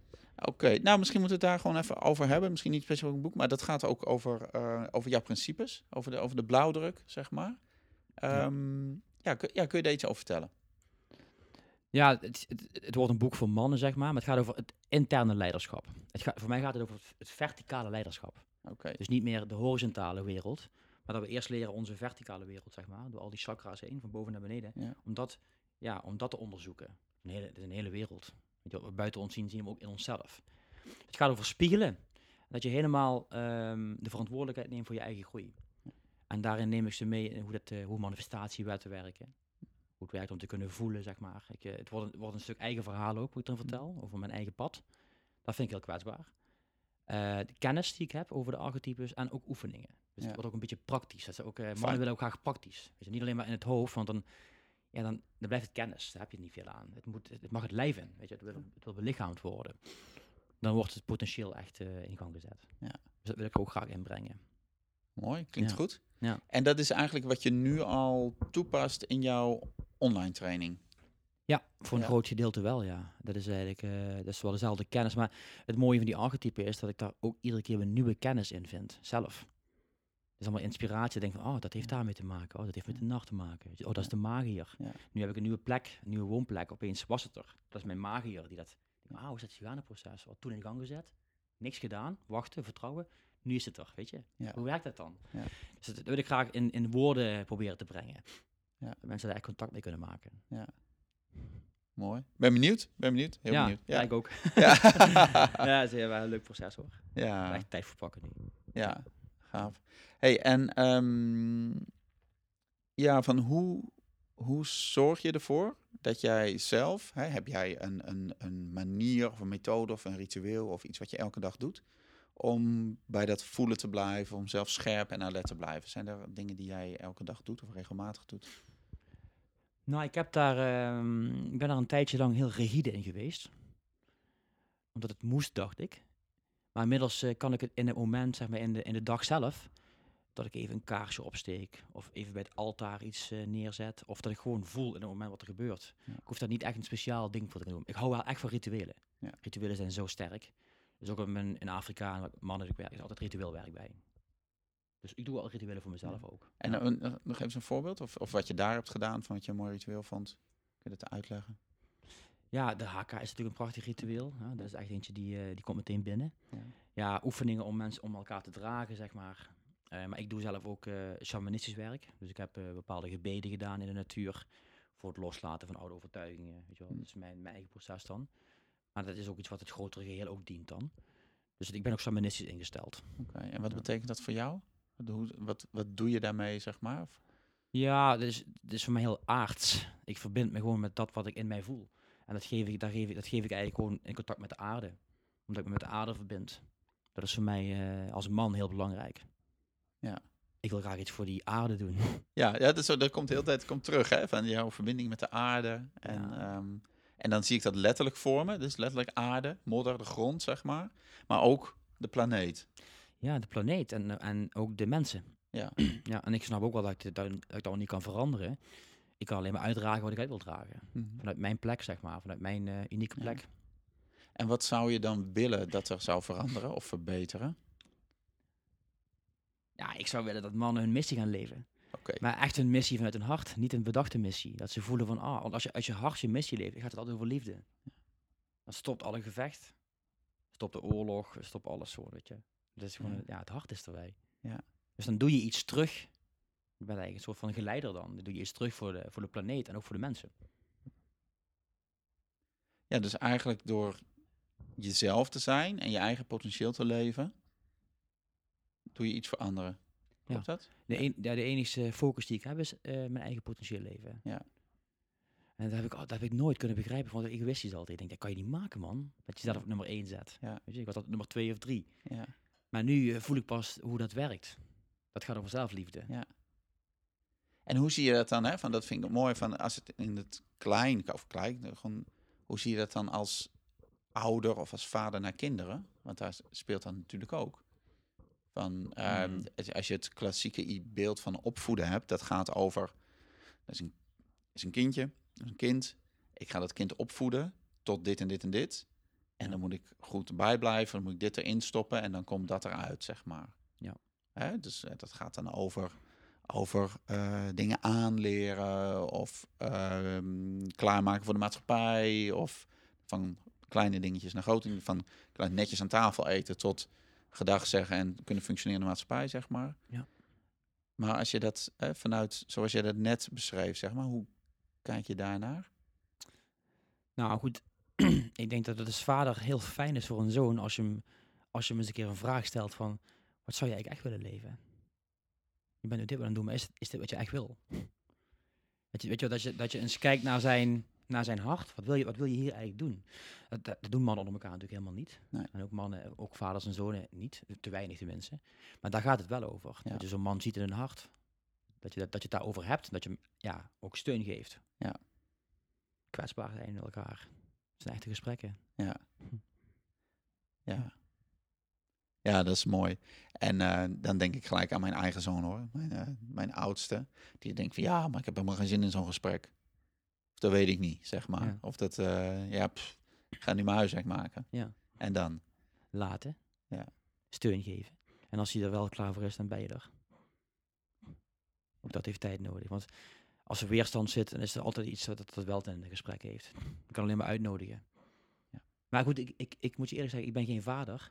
Oké, nou misschien moeten we het daar gewoon even over hebben. Misschien niet specifiek een boek, maar dat gaat ook over, over jouw principes. Over de, over de blauwdruk, zeg maar. Ja. Ehm, ja, kun, ja, kun je daar iets over vertellen? Ja, het, het, het wordt een boek voor mannen, zeg maar. Maar het gaat over het interne leiderschap. Het gaat, voor mij gaat het over het, verticale leiderschap. Oké, Dus niet meer de horizontale wereld. Maar dat we eerst leren onze verticale wereld, zeg maar. Door al die chakra's heen, van boven naar beneden. Ja. Om, dat, ja, om dat te onderzoeken. Een hele, het is een hele wereld. Wat we buiten ons zien, zien we ook in onszelf. Het gaat over spiegelen. Dat je helemaal ehm, de verantwoordelijkheid neemt voor je eigen groei. En daarin neem ik ze mee in hoe, dat, eh, hoe manifestatiewetten werken. Hoe het werkt om te kunnen voelen, zeg maar. Ik, eh, het, wordt een, wordt een stuk eigen verhaal ook, hoe ik erin vertel. Over mijn eigen pad. Dat vind ik heel kwetsbaar. Eh, de kennis die ik heb over de archetypes en ook oefeningen. Dus Ja. het wordt ook een beetje praktisch. Dat is ook, Fijn. mannen willen ook graag praktisch. Je, niet alleen maar in het hoofd, want dan, ja, dan, dan blijft het kennis. Daar heb je niet veel aan. Het, moet, het mag het lijf in. Weet je, het, wil, het wil belichaamd worden. Dan wordt het potentieel echt eh, in gang gezet. Ja. Dus dat wil ik ook graag inbrengen. mooi. Klinkt Ja. goed. Ja. En dat is eigenlijk wat je nu al toepast in jouw online training. Ja, voor een Ja. groot gedeelte wel, ja. Dat is eigenlijk eh, dat is wel dezelfde kennis. Maar het mooie van die archetypen is dat ik daar ook iedere keer weer nieuwe kennis in vind, zelf. Het is allemaal inspiratie. Denk van, oh, dat heeft daarmee te maken. Oh, dat heeft met de nacht te maken. Oh, dat is de magier. Ja. Nu heb ik een nieuwe plek, een nieuwe woonplek. Opeens was het er. Dat is mijn magier die dat... Wauw, is dat Gigana-proces? Wat toen in gang gezet? Niks gedaan, wachten, vertrouwen. Nu is het er, weet je. Ja. Hoe werkt dat dan? Ja. Dus dat, dat wil ik graag in, in woorden proberen te brengen. Ja. Dat mensen daar echt contact mee kunnen maken. Mooi. Ben benieuwd. Ben benieuwd. Heel ja, benieuwd. ja, ik ook. Ja. ja, het is wel een leuk proces hoor. ja. Echt tijd voor pakken nu. Ja, gaaf. Hey, en ehm, ja, van hoe, hoe zorg je ervoor dat jij zelf, hè, heb jij een, een, een manier of een methode of een ritueel of iets wat je elke dag doet, om bij dat voelen te blijven, om zelf scherp en alert te blijven? Zijn er dingen die jij elke dag doet of regelmatig doet? Nou, ik, heb daar, ehm, ik ben daar een tijdje lang heel rigide in geweest. Omdat het moest, dacht ik. Maar inmiddels eh, kan ik het in het moment, zeg maar in de, in de dag zelf, dat ik even een kaarsje opsteek. Of even bij het altaar iets eh, neerzet. Of dat ik gewoon voel in het moment wat er gebeurt. Ja. Ik hoef daar niet echt een speciaal ding voor te doen. Ik hou wel echt van rituelen. Ja. Rituelen zijn zo sterk. Dus ook in, in Afrika mannen ik werk, is altijd ritueel werk bij. Dus ik doe wel rituelen voor mezelf ook. En Ja. eh, een- nog even een voorbeeld, of, of wat je daar hebt gedaan, van wat je een mooi ritueel vond. Kun je dat uitleggen? Ja, de HK is natuurlijk een prachtig ritueel. Hè? Dat is echt eentje die, eh, die komt meteen binnen. Ja. Ja, oefeningen om mensen om elkaar te dragen, zeg maar. Eh, maar ik doe zelf ook eh shamanistisch werk. Dus ik heb eh, bepaalde gebeden gedaan in de natuur. Voor het loslaten van oude overtuigingen. Weet je wel. Hm. Dat is mijn, mijn eigen proces dan. Maar dat is ook iets wat het grotere geheel ook dient dan. Dus ik ben ook shamanistisch ingesteld. Oké, en wat betekent dat voor jou? Wat, hoe, wat, wat doe je daarmee, zeg maar? Of- Ja, dat is, dat is voor mij heel aards. Ik verbind me gewoon met dat wat ik in mij voel. En dat geef ik, daar geef ik, dat geef ik eigenlijk gewoon in contact met de aarde. Omdat ik me met de aarde verbind. Dat is voor mij eh, als man heel belangrijk. Ja. Ik wil graag iets voor die aarde doen. Ja, ja dat, is zo, dat komt de hele tijd komt terug, hè? Van jouw verbinding met de aarde. En, Ja. ehm, en dan zie ik dat letterlijk voor me. Dus letterlijk aarde, modder, de grond, zeg maar. Maar ook de planeet. ja, de planeet en, en ook de mensen. Ja. ja, en ik snap ook wel dat ik, dat, dat ik dat niet kan veranderen. Ik kan alleen maar uitdragen wat ik uit wil dragen. Vanuit mijn plek, zeg maar. Vanuit mijn eh, unieke Ja. plek. En wat zou je dan willen dat er zou veranderen of verbeteren? Ja, ik zou willen dat mannen hun missie gaan leven. Maar echt een missie vanuit hun hart, niet een bedachte missie. Dat ze voelen van, ah, want als je uit je hart je missie leeft, gaat het altijd over liefde. Dan stopt alle gevecht, stopt de oorlog, stopt alles zo, weet je. Dat is gewoon, Ja. ja, het hart is erbij. Ja. Dus dan doe je iets terug. Je bent eigenlijk een soort van geleider dan. Dan doe je iets terug voor de, voor de planeet en ook voor de mensen. ja, dus eigenlijk door jezelf te zijn en je eigen potentieel te leven, doe je iets voor anderen. Klopt dat? De, ja, de enige focus die ik heb is eh, mijn eigen potentieel leven. Ja. En dat heb, ik, dat heb ik nooit kunnen begrijpen, want ik egoïstisch altijd. Ik denk, dat kan je niet maken, man. Dat je dat op nummer 1 zet. Ja. Weet je, ik was altijd nummer 2 of 3. Ja. Maar nu eh, voel ik pas hoe dat werkt. Dat gaat over zelfliefde. Ja. En hoe zie je dat dan? Hè? Van, dat vind ik mooi. Van als het in het klein, of klein, gewoon, hoe zie je dat dan als ouder of als vader naar kinderen? Want daar speelt dan natuurlijk ook. Van, ehm, Mm. als- je het klassieke beeld van opvoeden hebt, dat gaat over. Dat is een, is een kindje, is een kind. Ik ga dat kind opvoeden tot dit en dit en dit. En dan moet ik goed bijblijven, dan moet ik dit erin stoppen en dan komt dat eruit, zeg maar. Ja. Hè? Dus eh, dat gaat dan over, over eh, dingen aanleren of ehm, klaarmaken voor de maatschappij. Of van kleine dingetjes naar grote dingen. Van netjes aan tafel eten tot gedag zeggen en kunnen functioneren in de maatschappij, zeg maar. Ja. Maar als je dat eh, vanuit, zoals je dat net beschreef, zeg maar, hoe kijk je daarnaar? Nou goed, ik denk dat het als vader heel fijn is voor een zoon als je hem, als je hem eens een keer een vraag stelt van, wat zou eigenlijk echt willen leven? Je bent nu dit aan het doen, maar is, is dit wat je echt wil? Dat je, weet je, dat je, dat je eens kijkt naar zijn, naar zijn hart. Wat wil, je, wat wil je hier eigenlijk doen? Dat, dat, doen mannen onder elkaar natuurlijk helemaal niet. Nee. En ook mannen, ook vaders en zonen niet. Te weinig tenminste. Maar daar gaat het wel over. Ja. Dat je zo'n man ziet in hun hart. Dat je, dat, dat je het daarover hebt. Dat je hem ja, ook steun geeft. Ja. Kwetsbaar zijn met elkaar. Dat zijn echte gesprekken. Ja. Ja. Ja, dat is mooi. En eh, dan denk ik gelijk aan mijn eigen zoon hoor. Mijn, eh, mijn oudste. Die denkt van ja, maar ik heb helemaal geen zin in zo'n gesprek. Dat weet ik niet, zeg maar. Ja. Of dat, eh, ja, pff, ik ga nu mijn huiswerk maken. Ja. En dan? Laten. Ja. Steun geven. En als hij er wel klaar voor is, dan ben je er. Ook dat heeft tijd nodig. Want als er weerstand zit, dan is er altijd iets dat dat wel in een gesprek heeft. Ik kan alleen maar uitnodigen. Ja. Maar goed, ik, ik, ik moet je eerlijk zeggen, ik ben geen vader.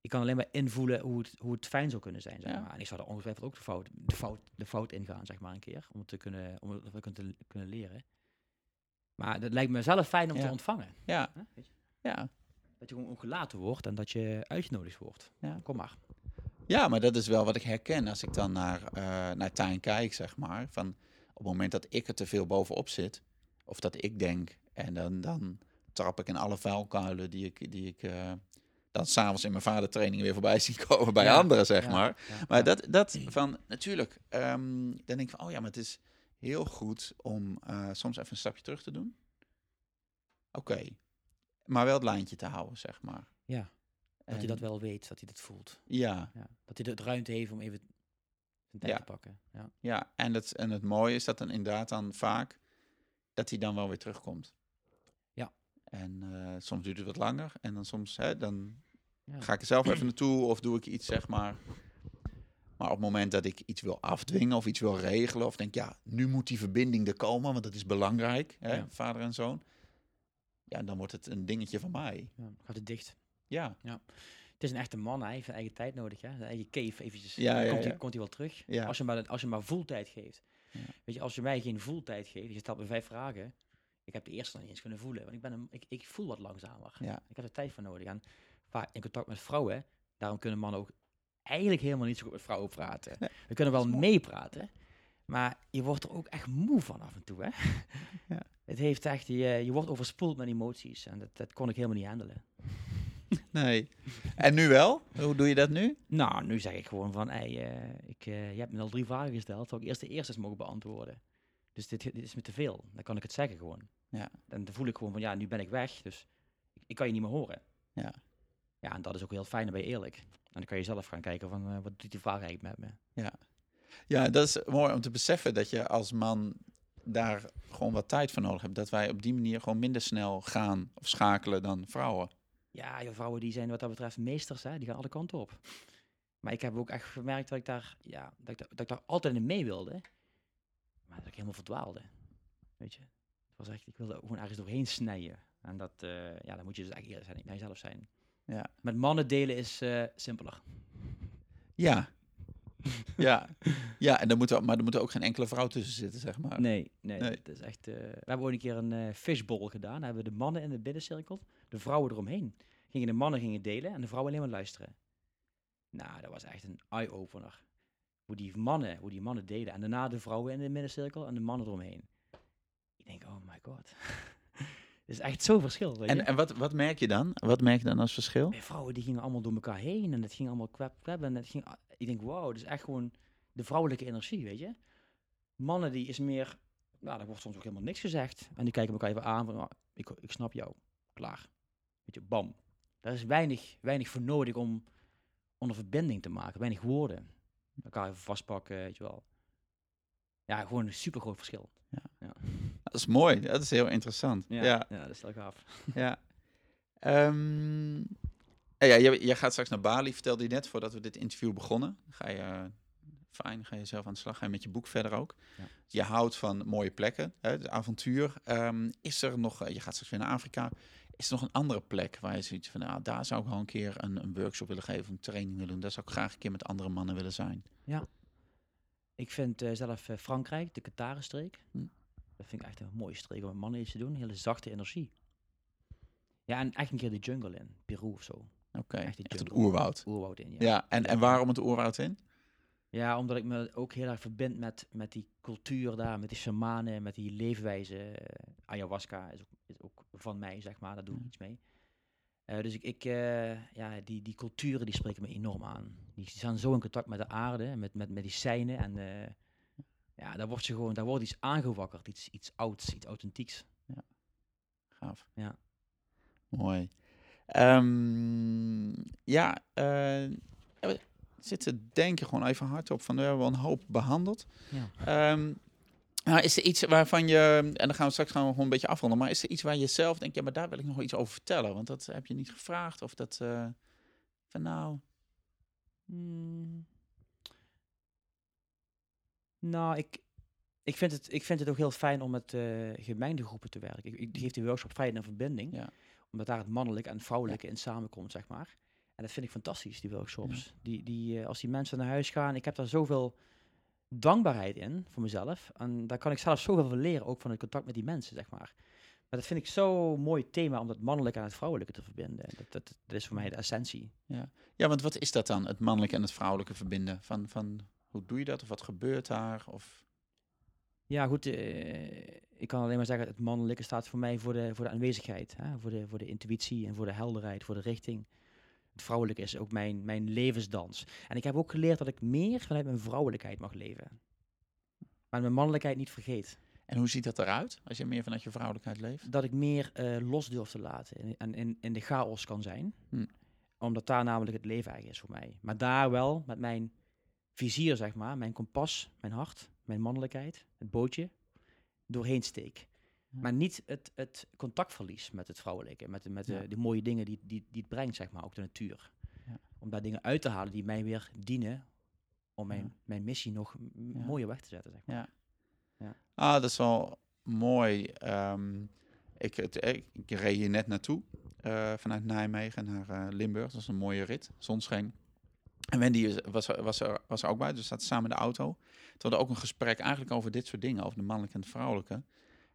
Ik kan alleen maar invoelen hoe het, hoe het fijn zou kunnen zijn. Zeg Ja. maar. En ik zou er ongetwijfeld ook de fout, de, fout, de fout ingaan, zeg maar, een keer. Om het te kunnen, om het te kunnen, kunnen leren. Maar het lijkt me zelf fijn om Ja. te ontvangen. Ja, Hè? Weet je? ja. Dat je gewoon gelaten wordt en dat je uitgenodigd wordt. Ja. Kom maar. Ja, maar dat is wel wat ik herken als ik dan naar, eh naar Tijn kijk, zeg maar. Van op het moment dat ik er te veel bovenop zit, of dat ik denk, en dan, dan trap ik in alle vuilkuilen die ik, die ik eh, dan s'avonds in mijn vadertraining weer voorbij zie komen bij Ja, anderen, zeg Ja, maar. ja, Maar dat, dat van, natuurlijk, ehm, dan denk ik van, oh ja, maar het is heel goed om eh, soms even een stapje terug te doen. Oké, maar wel het lijntje te houden, zeg maar. Ja, dat hij En- dat wel weet, dat hij dat voelt. Ja, Ja. Dat hij de ruimte heeft om even zijn tijd Ja. te pakken. Ja. Ja, en het, en het mooie is dat dan inderdaad dan vaak dat hij dan wel weer terugkomt. Ja. En eh, soms duurt het wat langer en dan soms hè, dan Ja. ga ik er zelf even naartoe of doe ik iets, zeg maar. Maar op het moment dat ik iets wil afdwingen of iets wil regelen of denk, ja, nu moet die verbinding er komen, want dat is belangrijk, hè, Ja. vader en zoon. Ja, dan wordt het een dingetje van mij. Ja, gaat het dicht. Ja, Het is een echte man, hij heeft zijn eigen tijd nodig. Hè? Zijn eigen cave eventjes. Ja, ja, komt, ja. Hij, komt hij wel terug. Ja. Als, je maar, als je maar voeltijd geeft. Ja. Weet je, als je mij geen voeltijd geeft, je stelt me vijf vragen. Ik heb de eerste nog niet eens kunnen voelen. Want ik, ben een, ik, ik voel wat langzamer. Ja. Ik heb er tijd voor nodig. En vaak in contact met vrouwen, daarom kunnen mannen ook eigenlijk helemaal niet zo goed met vrouwen praten. Nee, We kunnen wel meepraten, maar je wordt er ook echt moe van af en toe. Hè? Ja. Het heeft echt, je, je wordt overspoeld met emoties en dat, dat kon ik helemaal niet handelen. nee. En nu wel? Hoe doe je dat nu? Nou, nu zeg ik gewoon van, hey, eh, ik, eh, je hebt me al drie vragen gesteld, zou ik eerst de eerste eens mogen beantwoorden. Dus dit, dit is me te veel. Dan kan ik het zeggen gewoon. Ja. En dan voel ik gewoon van, ja, nu ben ik weg, dus ik, ik kan je niet meer horen. Ja. Ja, en dat is ook heel fijn, dan ben je eerlijk. En dan kan je zelf gaan kijken van, eh, wat doet die vraag eigenlijk met me? Ja, dat is mooi om te beseffen dat je als man daar gewoon wat tijd voor nodig hebt. Dat wij op die manier gewoon minder snel gaan of schakelen dan vrouwen. Ja, joh, vrouwen die zijn wat dat betreft meesters, hè? die gaan alle kanten op. Maar ik heb ook echt gemerkt dat ik daar, ja, dat ik, dat ik daar altijd in mee wilde. Maar dat ik helemaal verdwaalde. Weet je, het was echt, ik wilde gewoon ergens doorheen snijden. En dat, eh, ja, dan moet je dus eigenlijk eerlijk zijn, naar jezelf zijn. Ja. Met mannen delen is eh, simpeler. Ja. ja. Ja, en dan moet er, maar er moet er ook geen enkele vrouw tussen zitten, zeg maar. Nee, nee, Nee. Het is echt. eh, we hebben ooit een keer een eh fishbowl gedaan. Daar hebben we de mannen in de binnencirkel, de vrouwen eromheen. Gingen de mannen gingen delen en de vrouwen alleen maar luisteren. Nou, dat was echt een eye-opener. Hoe die mannen, hoe die mannen deden. En daarna de vrouwen in de middencirkel en de mannen eromheen. Ik denk, oh my god. Het is echt zo'n verschil. En, en wat, wat merk je dan? Wat merk je dan als verschil? Bij vrouwen die gingen allemaal door elkaar heen en het ging allemaal kwep, kwep. En het ging, ik denk, wow, dat is echt gewoon de vrouwelijke energie, weet je. Mannen die is meer, nou, daar wordt soms ook helemaal niks gezegd. En die kijken elkaar even aan van, ah, ik, ik snap jou, klaar. Weet je, bam. Daar is weinig, weinig voor nodig om, om een verbinding te maken, weinig woorden. Elkaar even vastpakken, weet je wel. Ja, gewoon een super groot verschil. Dat is mooi. Dat is heel interessant. Ja, ja. ja dat is wel gaaf. ja. Ehm, ja, je, je gaat straks naar Bali, vertelde je net, voordat we dit interview begonnen. Ga je, fijn, ga je zelf aan de slag, ga je met je boek verder ook. Ja. Je houdt van mooie plekken, hè, het avontuur. Ehm, is er nog, je gaat straks weer naar Afrika, is er nog een andere plek waar je zoiets van, nou, daar zou ik wel een keer een, een workshop willen geven, een training willen doen. Daar zou ik graag een keer met andere mannen willen zijn. Ja. Ik vind eh, zelf eh, Frankrijk, de Katarenstreek. Hm. Dat vind ik echt een mooie streek om met mannen iets te doen. Hele zachte energie. Ja, en echt een keer de jungle in, Peru of zo. Oké, Echt die echt het oerwoud. Oerwoud in, ja. Ja, en, en waarom het oerwoud in? Ja, omdat ik me ook heel erg verbind met, met die cultuur daar, met die shamanen, met die leefwijze. Eh, ayahuasca is ook, is ook van mij, zeg maar, daar doe ik iets mee. Eh, dus ik, ik eh, ja, die, die culturen die spreken me enorm aan. Die staan zo in contact met de aarde, met, met medicijnen. En ja, daar wordt je gewoon, daar wordt iets aangewakkerd, iets, iets ouds, iets authentieks. Gaaf. Ja. Mooi. Ehm, ja, eh, we zitten denken gewoon even hardop van we hebben wel een hoop behandeld. Ja. Ehm, nou, is er iets waarvan je, en dan gaan we straks gaan we gewoon een beetje afronden, maar is er iets waar je zelf denkt, ja, maar daar wil ik nog wel iets over vertellen, want dat heb je niet gevraagd of dat, eh, van nou, Hmm. Nou, ik, ik, vind het, ik vind het ook heel fijn om met eh gemengde groepen te werken. Ik, ik geef die workshop Vrijheid en Verbinding. Ja. Omdat daar het mannelijke en het vrouwelijke in samenkomt, zeg maar. En dat vind ik fantastisch, die workshops. Die, die, eh, als die mensen naar huis gaan, ik heb daar zoveel dankbaarheid in voor mezelf. En daar kan ik zelf zoveel van leren, ook van het contact met die mensen, zeg maar. Maar dat vind ik zo'n mooi thema om dat mannelijke en het vrouwelijke te verbinden. Dat, dat, dat is voor mij de essentie. ja, want wat is dat dan, het mannelijke en het vrouwelijke verbinden? Van, van hoe doe je dat of wat gebeurt daar? Of, Ja, goed. eh, ik kan alleen maar zeggen, het mannelijke staat voor mij voor de, voor de aanwezigheid. Hè? Voor, de, voor de intuïtie en voor de helderheid, voor de richting. Het vrouwelijke is ook mijn, mijn levensdans. En ik heb ook geleerd dat ik meer vanuit mijn vrouwelijkheid mag leven. Maar mijn mannelijkheid niet vergeet. en hoe ziet dat eruit als je meer vanuit je vrouwelijkheid leeft? Dat ik meer eh, los durf te laten en, in, in de chaos kan zijn. Hm. Omdat daar namelijk het leven eigenlijk is voor mij. Maar daar wel met mijn vizier, zeg maar, mijn kompas, mijn hart, mijn mannelijkheid, het bootje, doorheen steek. Ja. Maar niet het, het contactverlies met het vrouwelijke, met, de, met Ja. de, de mooie dingen die, die, die het brengt, zeg maar, ook de natuur. Ja. Om daar dingen uit te halen die mij weer dienen om mijn, mijn missie nog mooier weg te zetten, zeg maar. Ja. Ja. Ah, dat is wel mooi. Ehm, ik, het, ik, ik reed hier net naartoe eh, vanuit Nijmegen naar eh, Limburg. Dat was een mooie rit, zonschijn. En Wendy was, was, er, was ook bij, dus zaten samen in de auto. Toen hadden ook een gesprek eigenlijk over dit soort dingen, over de mannelijke en het vrouwelijke.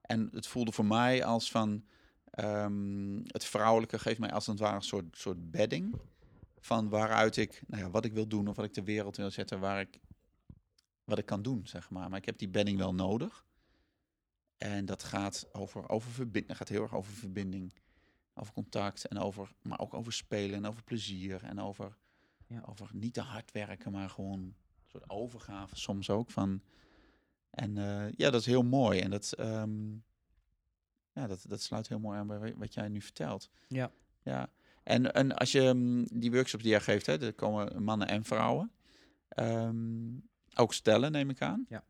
En het voelde voor mij als van, ehm, het vrouwelijke geeft mij als het ware een soort, soort bedding. Van waaruit ik, nou ja, wat ik wil doen of wat ik de wereld wil zetten, waar ik, wat ik kan doen, zeg maar. Maar ik heb die bedding wel nodig. En dat gaat over, over verbinding, gaat heel erg over verbinding, over contact en over, maar ook over spelen en over plezier en over, Ja. over niet te hard werken, maar gewoon een soort overgave soms ook van. En eh, ja, dat is heel mooi en dat, ehm, ja, dat, dat sluit heel mooi aan bij wa- wat jij nu vertelt. Ja. Ja. En, en als je mm, die workshops die jij geeft, hè, er komen mannen en vrouwen. Ehm, ook stellen, neem ik aan. Ja.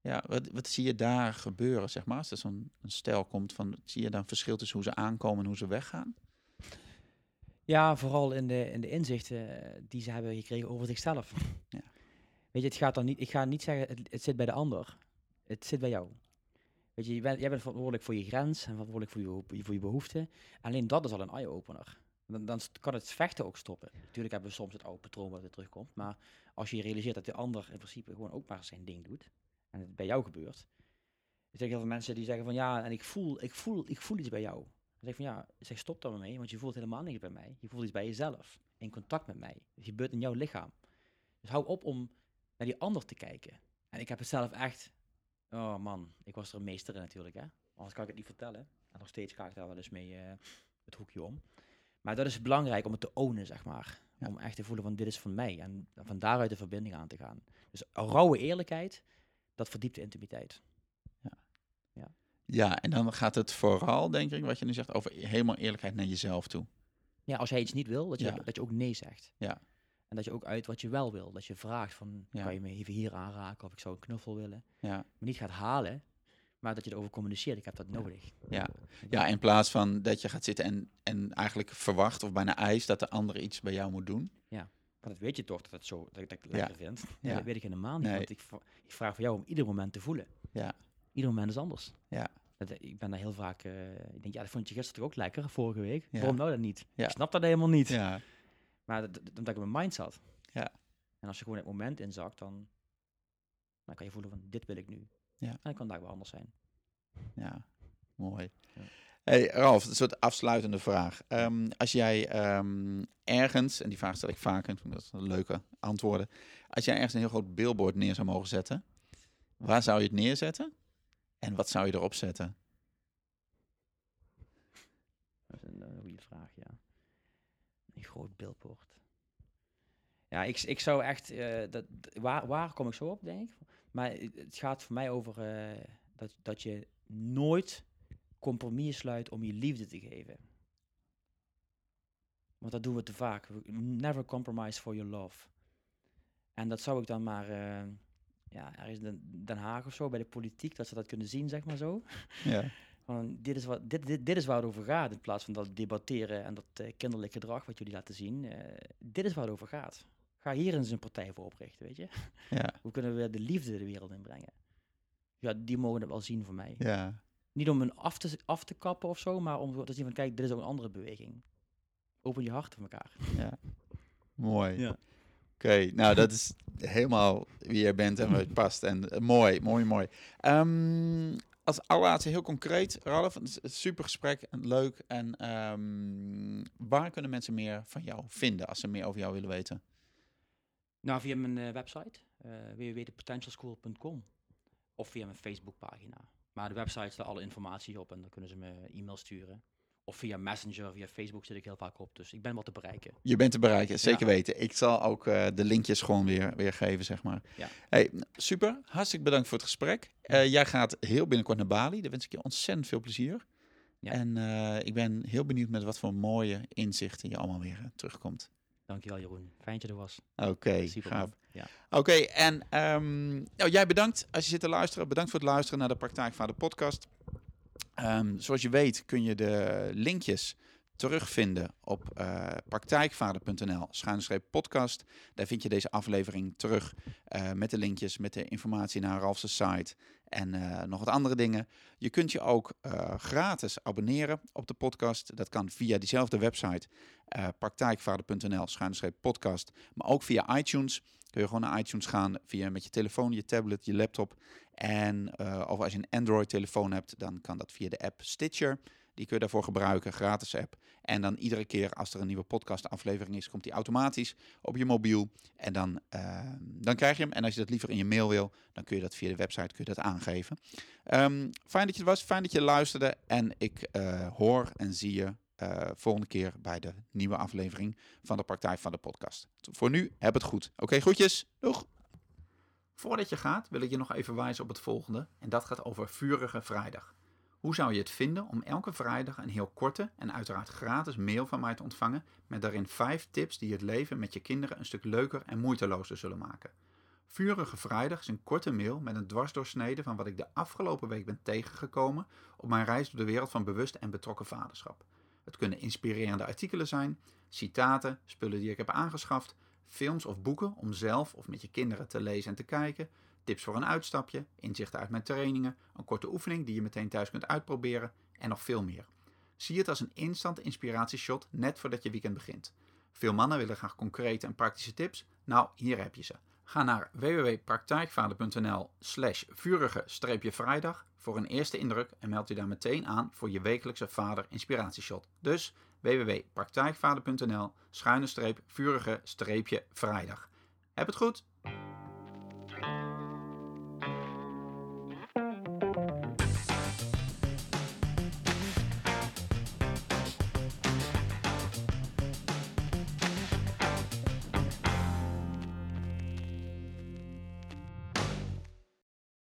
Ja, wat, wat zie je daar gebeuren, zeg maar? Als er zo'n stel komt, van, zie je dan verschil tussen hoe ze aankomen en hoe ze weggaan? Ja, vooral in de, in de inzichten eh, die ze hebben gekregen over zichzelf. Ja. Weet je, het gaat dan niet, ik ga niet zeggen, het, het zit bij de ander. Het zit bij jou. Weet je, je bent, jij bent verantwoordelijk voor je grens en verantwoordelijk voor je, voor je behoeften. Alleen dat is al een eye-opener. Dan, dan kan het vechten ook stoppen. Natuurlijk hebben we soms het oude patroon wat weer terugkomt. Maar als je realiseert dat de ander in principe gewoon ook maar zijn ding doet. En het bij jou gebeurt. Er zijn heel veel mensen die zeggen van ja, en ik voel, ik voel, ik voel iets bij jou. Dan zeg ik van ja, zeg stop daar maar mee, want je voelt helemaal niks bij mij. Je voelt iets bij jezelf, in contact met mij. Het gebeurt in jouw lichaam. Dus hou op om naar die ander te kijken. En ik heb het zelf echt, oh man, ik was er een meester in natuurlijk hè. Anders kan ik het niet vertellen. En nog steeds ga ik daar wel eens mee eh, het hoekje om. Maar dat is belangrijk om het te ownen, zeg maar. Ja. Om echt te voelen van dit is van mij. En van daaruit de verbinding aan te gaan. Dus rauwe eerlijkheid, dat verdiept de intimiteit. Ja, en dan gaat het vooral, denk ik, wat je nu zegt, over helemaal eerlijkheid naar jezelf toe. Ja, als jij iets niet wil, dat je, Ja. dat je ook nee zegt. Ja. En dat je ook uit wat je wel wil. Dat je vraagt van, Ja. kan je me even hier aanraken of ik zou een knuffel willen. Ja, Maar niet gaat halen, Maar dat je erover communiceert, ik heb dat nodig. Ja. ja, in plaats van dat je gaat zitten en, en eigenlijk verwacht of bijna eist dat de ander iets bij jou moet doen. Maar dat weet je toch, dat, het zo, dat ik dat Ja. lekker vind. Ja. dat weet ik helemaal niet. Nee. Want ik, ik vraag voor jou om ieder moment te voelen. Ja. Ieder moment is anders. Ja. Dat, ik ben daar heel vaak... eh, ik denk, ja, dat vond je gisteren toch ook lekker, vorige week. Ja. Waarom nou dat niet? Ja. Ik snap dat helemaal niet. Ja, Maar dat, dat- omdat ik in mijn mind zat. Ja. En als je gewoon het moment inzakt, dan, dan kan je voelen van, dit wil ik nu. Ja. En dan kan ook wel anders zijn. ja, mooi. Ja. Hey Ralf, een soort afsluitende vraag. Ehm, als jij ehm, ergens, en die vraag stel ik ik vind dat een leuke antwoorden. Als jij ergens een heel groot billboard neer zou mogen zetten, waar zou je het neerzetten? En wat zou je erop zetten? Dat is een eh, goede vraag, ja. Een groot billboard. Ja, ik, ik zou echt... eh, dat, waar, waar kom ik zo op, denk ik? Maar het gaat voor mij over eh, dat, dat je nooit compromis sluit om je liefde te geven. Want dat doen we te vaak. Never compromise for your love. En dat zou ik dan maar... ja, ergens in Den Haag of zo, bij de politiek, dat ze dat kunnen zien, zeg maar zo. Ja, Van, dit, is wat, dit, dit, dit is waar het over gaat, in plaats van dat debatteren en dat eh, kinderlijk gedrag wat jullie laten zien. eh, dit is waar het over gaat. Ga hier eens een partij voor oprichten, weet je. ja, Hoe kunnen we de liefde de wereld inbrengen? Ja, die mogen het wel zien voor mij. ja. Niet om een af te, af te kappen of zo, maar om te zien van, kijk, dit is ook een andere beweging. Open je hart voor elkaar. Mooi. Ja. Oké, nou dat is helemaal wie jij bent en wat het past. En eh, mooi, mooi, mooi. Ehm, als allerlaatste heel concreet, Ralf, het een super gesprek en leuk. En ehm, waar kunnen mensen meer van jou vinden als ze meer over jou willen weten? Nou, via mijn eh, website, eh www.potentialschool.com of via mijn Facebookpagina. Maar de website staat alle informatie op en dan kunnen ze me e-mail sturen. Of via Messenger, via Facebook zit ik heel vaak op. Dus ik ben wel te bereiken. Je bent te bereiken, zeker Ja. weten. Ik zal ook eh, de linkjes gewoon weer, weer geven, zeg maar. Ja. Hey, super, hartstikke bedankt voor het gesprek. Eh, jij gaat heel binnenkort naar Bali. Daar wens ik je ontzettend veel plezier. Ja. En eh, ik ben heel benieuwd met wat voor mooie inzichten je allemaal weer terugkomt. Dankjewel Jeroen. Fijn dat je er was. Oké, Super gaaf. Ja. Oké, en ehm, nou, jij bedankt als je zit te luisteren. Bedankt voor het luisteren naar de Praktijkvader podcast. Ehm, zoals je weet kun je de linkjes terugvinden op eh praktijkvader.nl podcast. Daar vind je deze aflevering terug eh, met de linkjes, met de informatie naar Ralf's site en eh, nog wat andere dingen. Je kunt je ook gratis abonneren op de podcast. Dat kan via diezelfde website praktijkvader.nl podcast, maar ook via iTunes kun je gewoon naar iTunes gaan via met je telefoon, je tablet, je laptop. En eh, of als je een Android-telefoon hebt, dan kan dat via de app Stitcher. Die kun je daarvoor gebruiken, gratis app. En dan iedere keer als er een nieuwe podcast-aflevering is, komt die automatisch op je mobiel. En dan, eh, dan krijg je hem. En als je dat liever in je mail wil, dan kun je dat via de website kun je dat aangeven. Ehm, fijn dat je was, fijn dat je luisterde. En ik eh, hoor en zie je eh, volgende keer bij de nieuwe aflevering van de Praktijk van de Podcast. Voor nu, heb het goed. Oké, groetjes. Doeg! Voordat je gaat, wil ik je nog even wijzen op het volgende. En dat gaat over Vurige Vrijdag. Hoe zou je het vinden om elke vrijdag een heel korte en uiteraard gratis mail van mij te ontvangen met daarin 5 tips die het leven met je kinderen een stuk leuker en moeitelozer zullen maken? Vurige Vrijdag is een korte mail met een dwarsdoorsnede van wat ik de afgelopen week ben tegengekomen op mijn reis door de wereld van bewust en betrokken vaderschap. Het kunnen inspirerende artikelen zijn, citaten, spullen die ik heb aangeschaft, films of boeken om zelf of met je kinderen te lezen en te kijken, tips voor een uitstapje, inzichten uit mijn trainingen, een korte oefening die je meteen thuis kunt uitproberen en nog veel meer. Zie het als een instant inspiratieshot net voordat je weekend begint. Veel mannen willen graag concrete en praktische tips. Nou, hier heb je ze. Ga naar www.praktijkvader.nl slash vurige-vrijdag voor een eerste indruk en meld je daar meteen aan voor je wekelijkse vader inspiratieshot. Dus www.praktijkvader.nl schuine streep vurige streepje vrijdag. Heb het goed!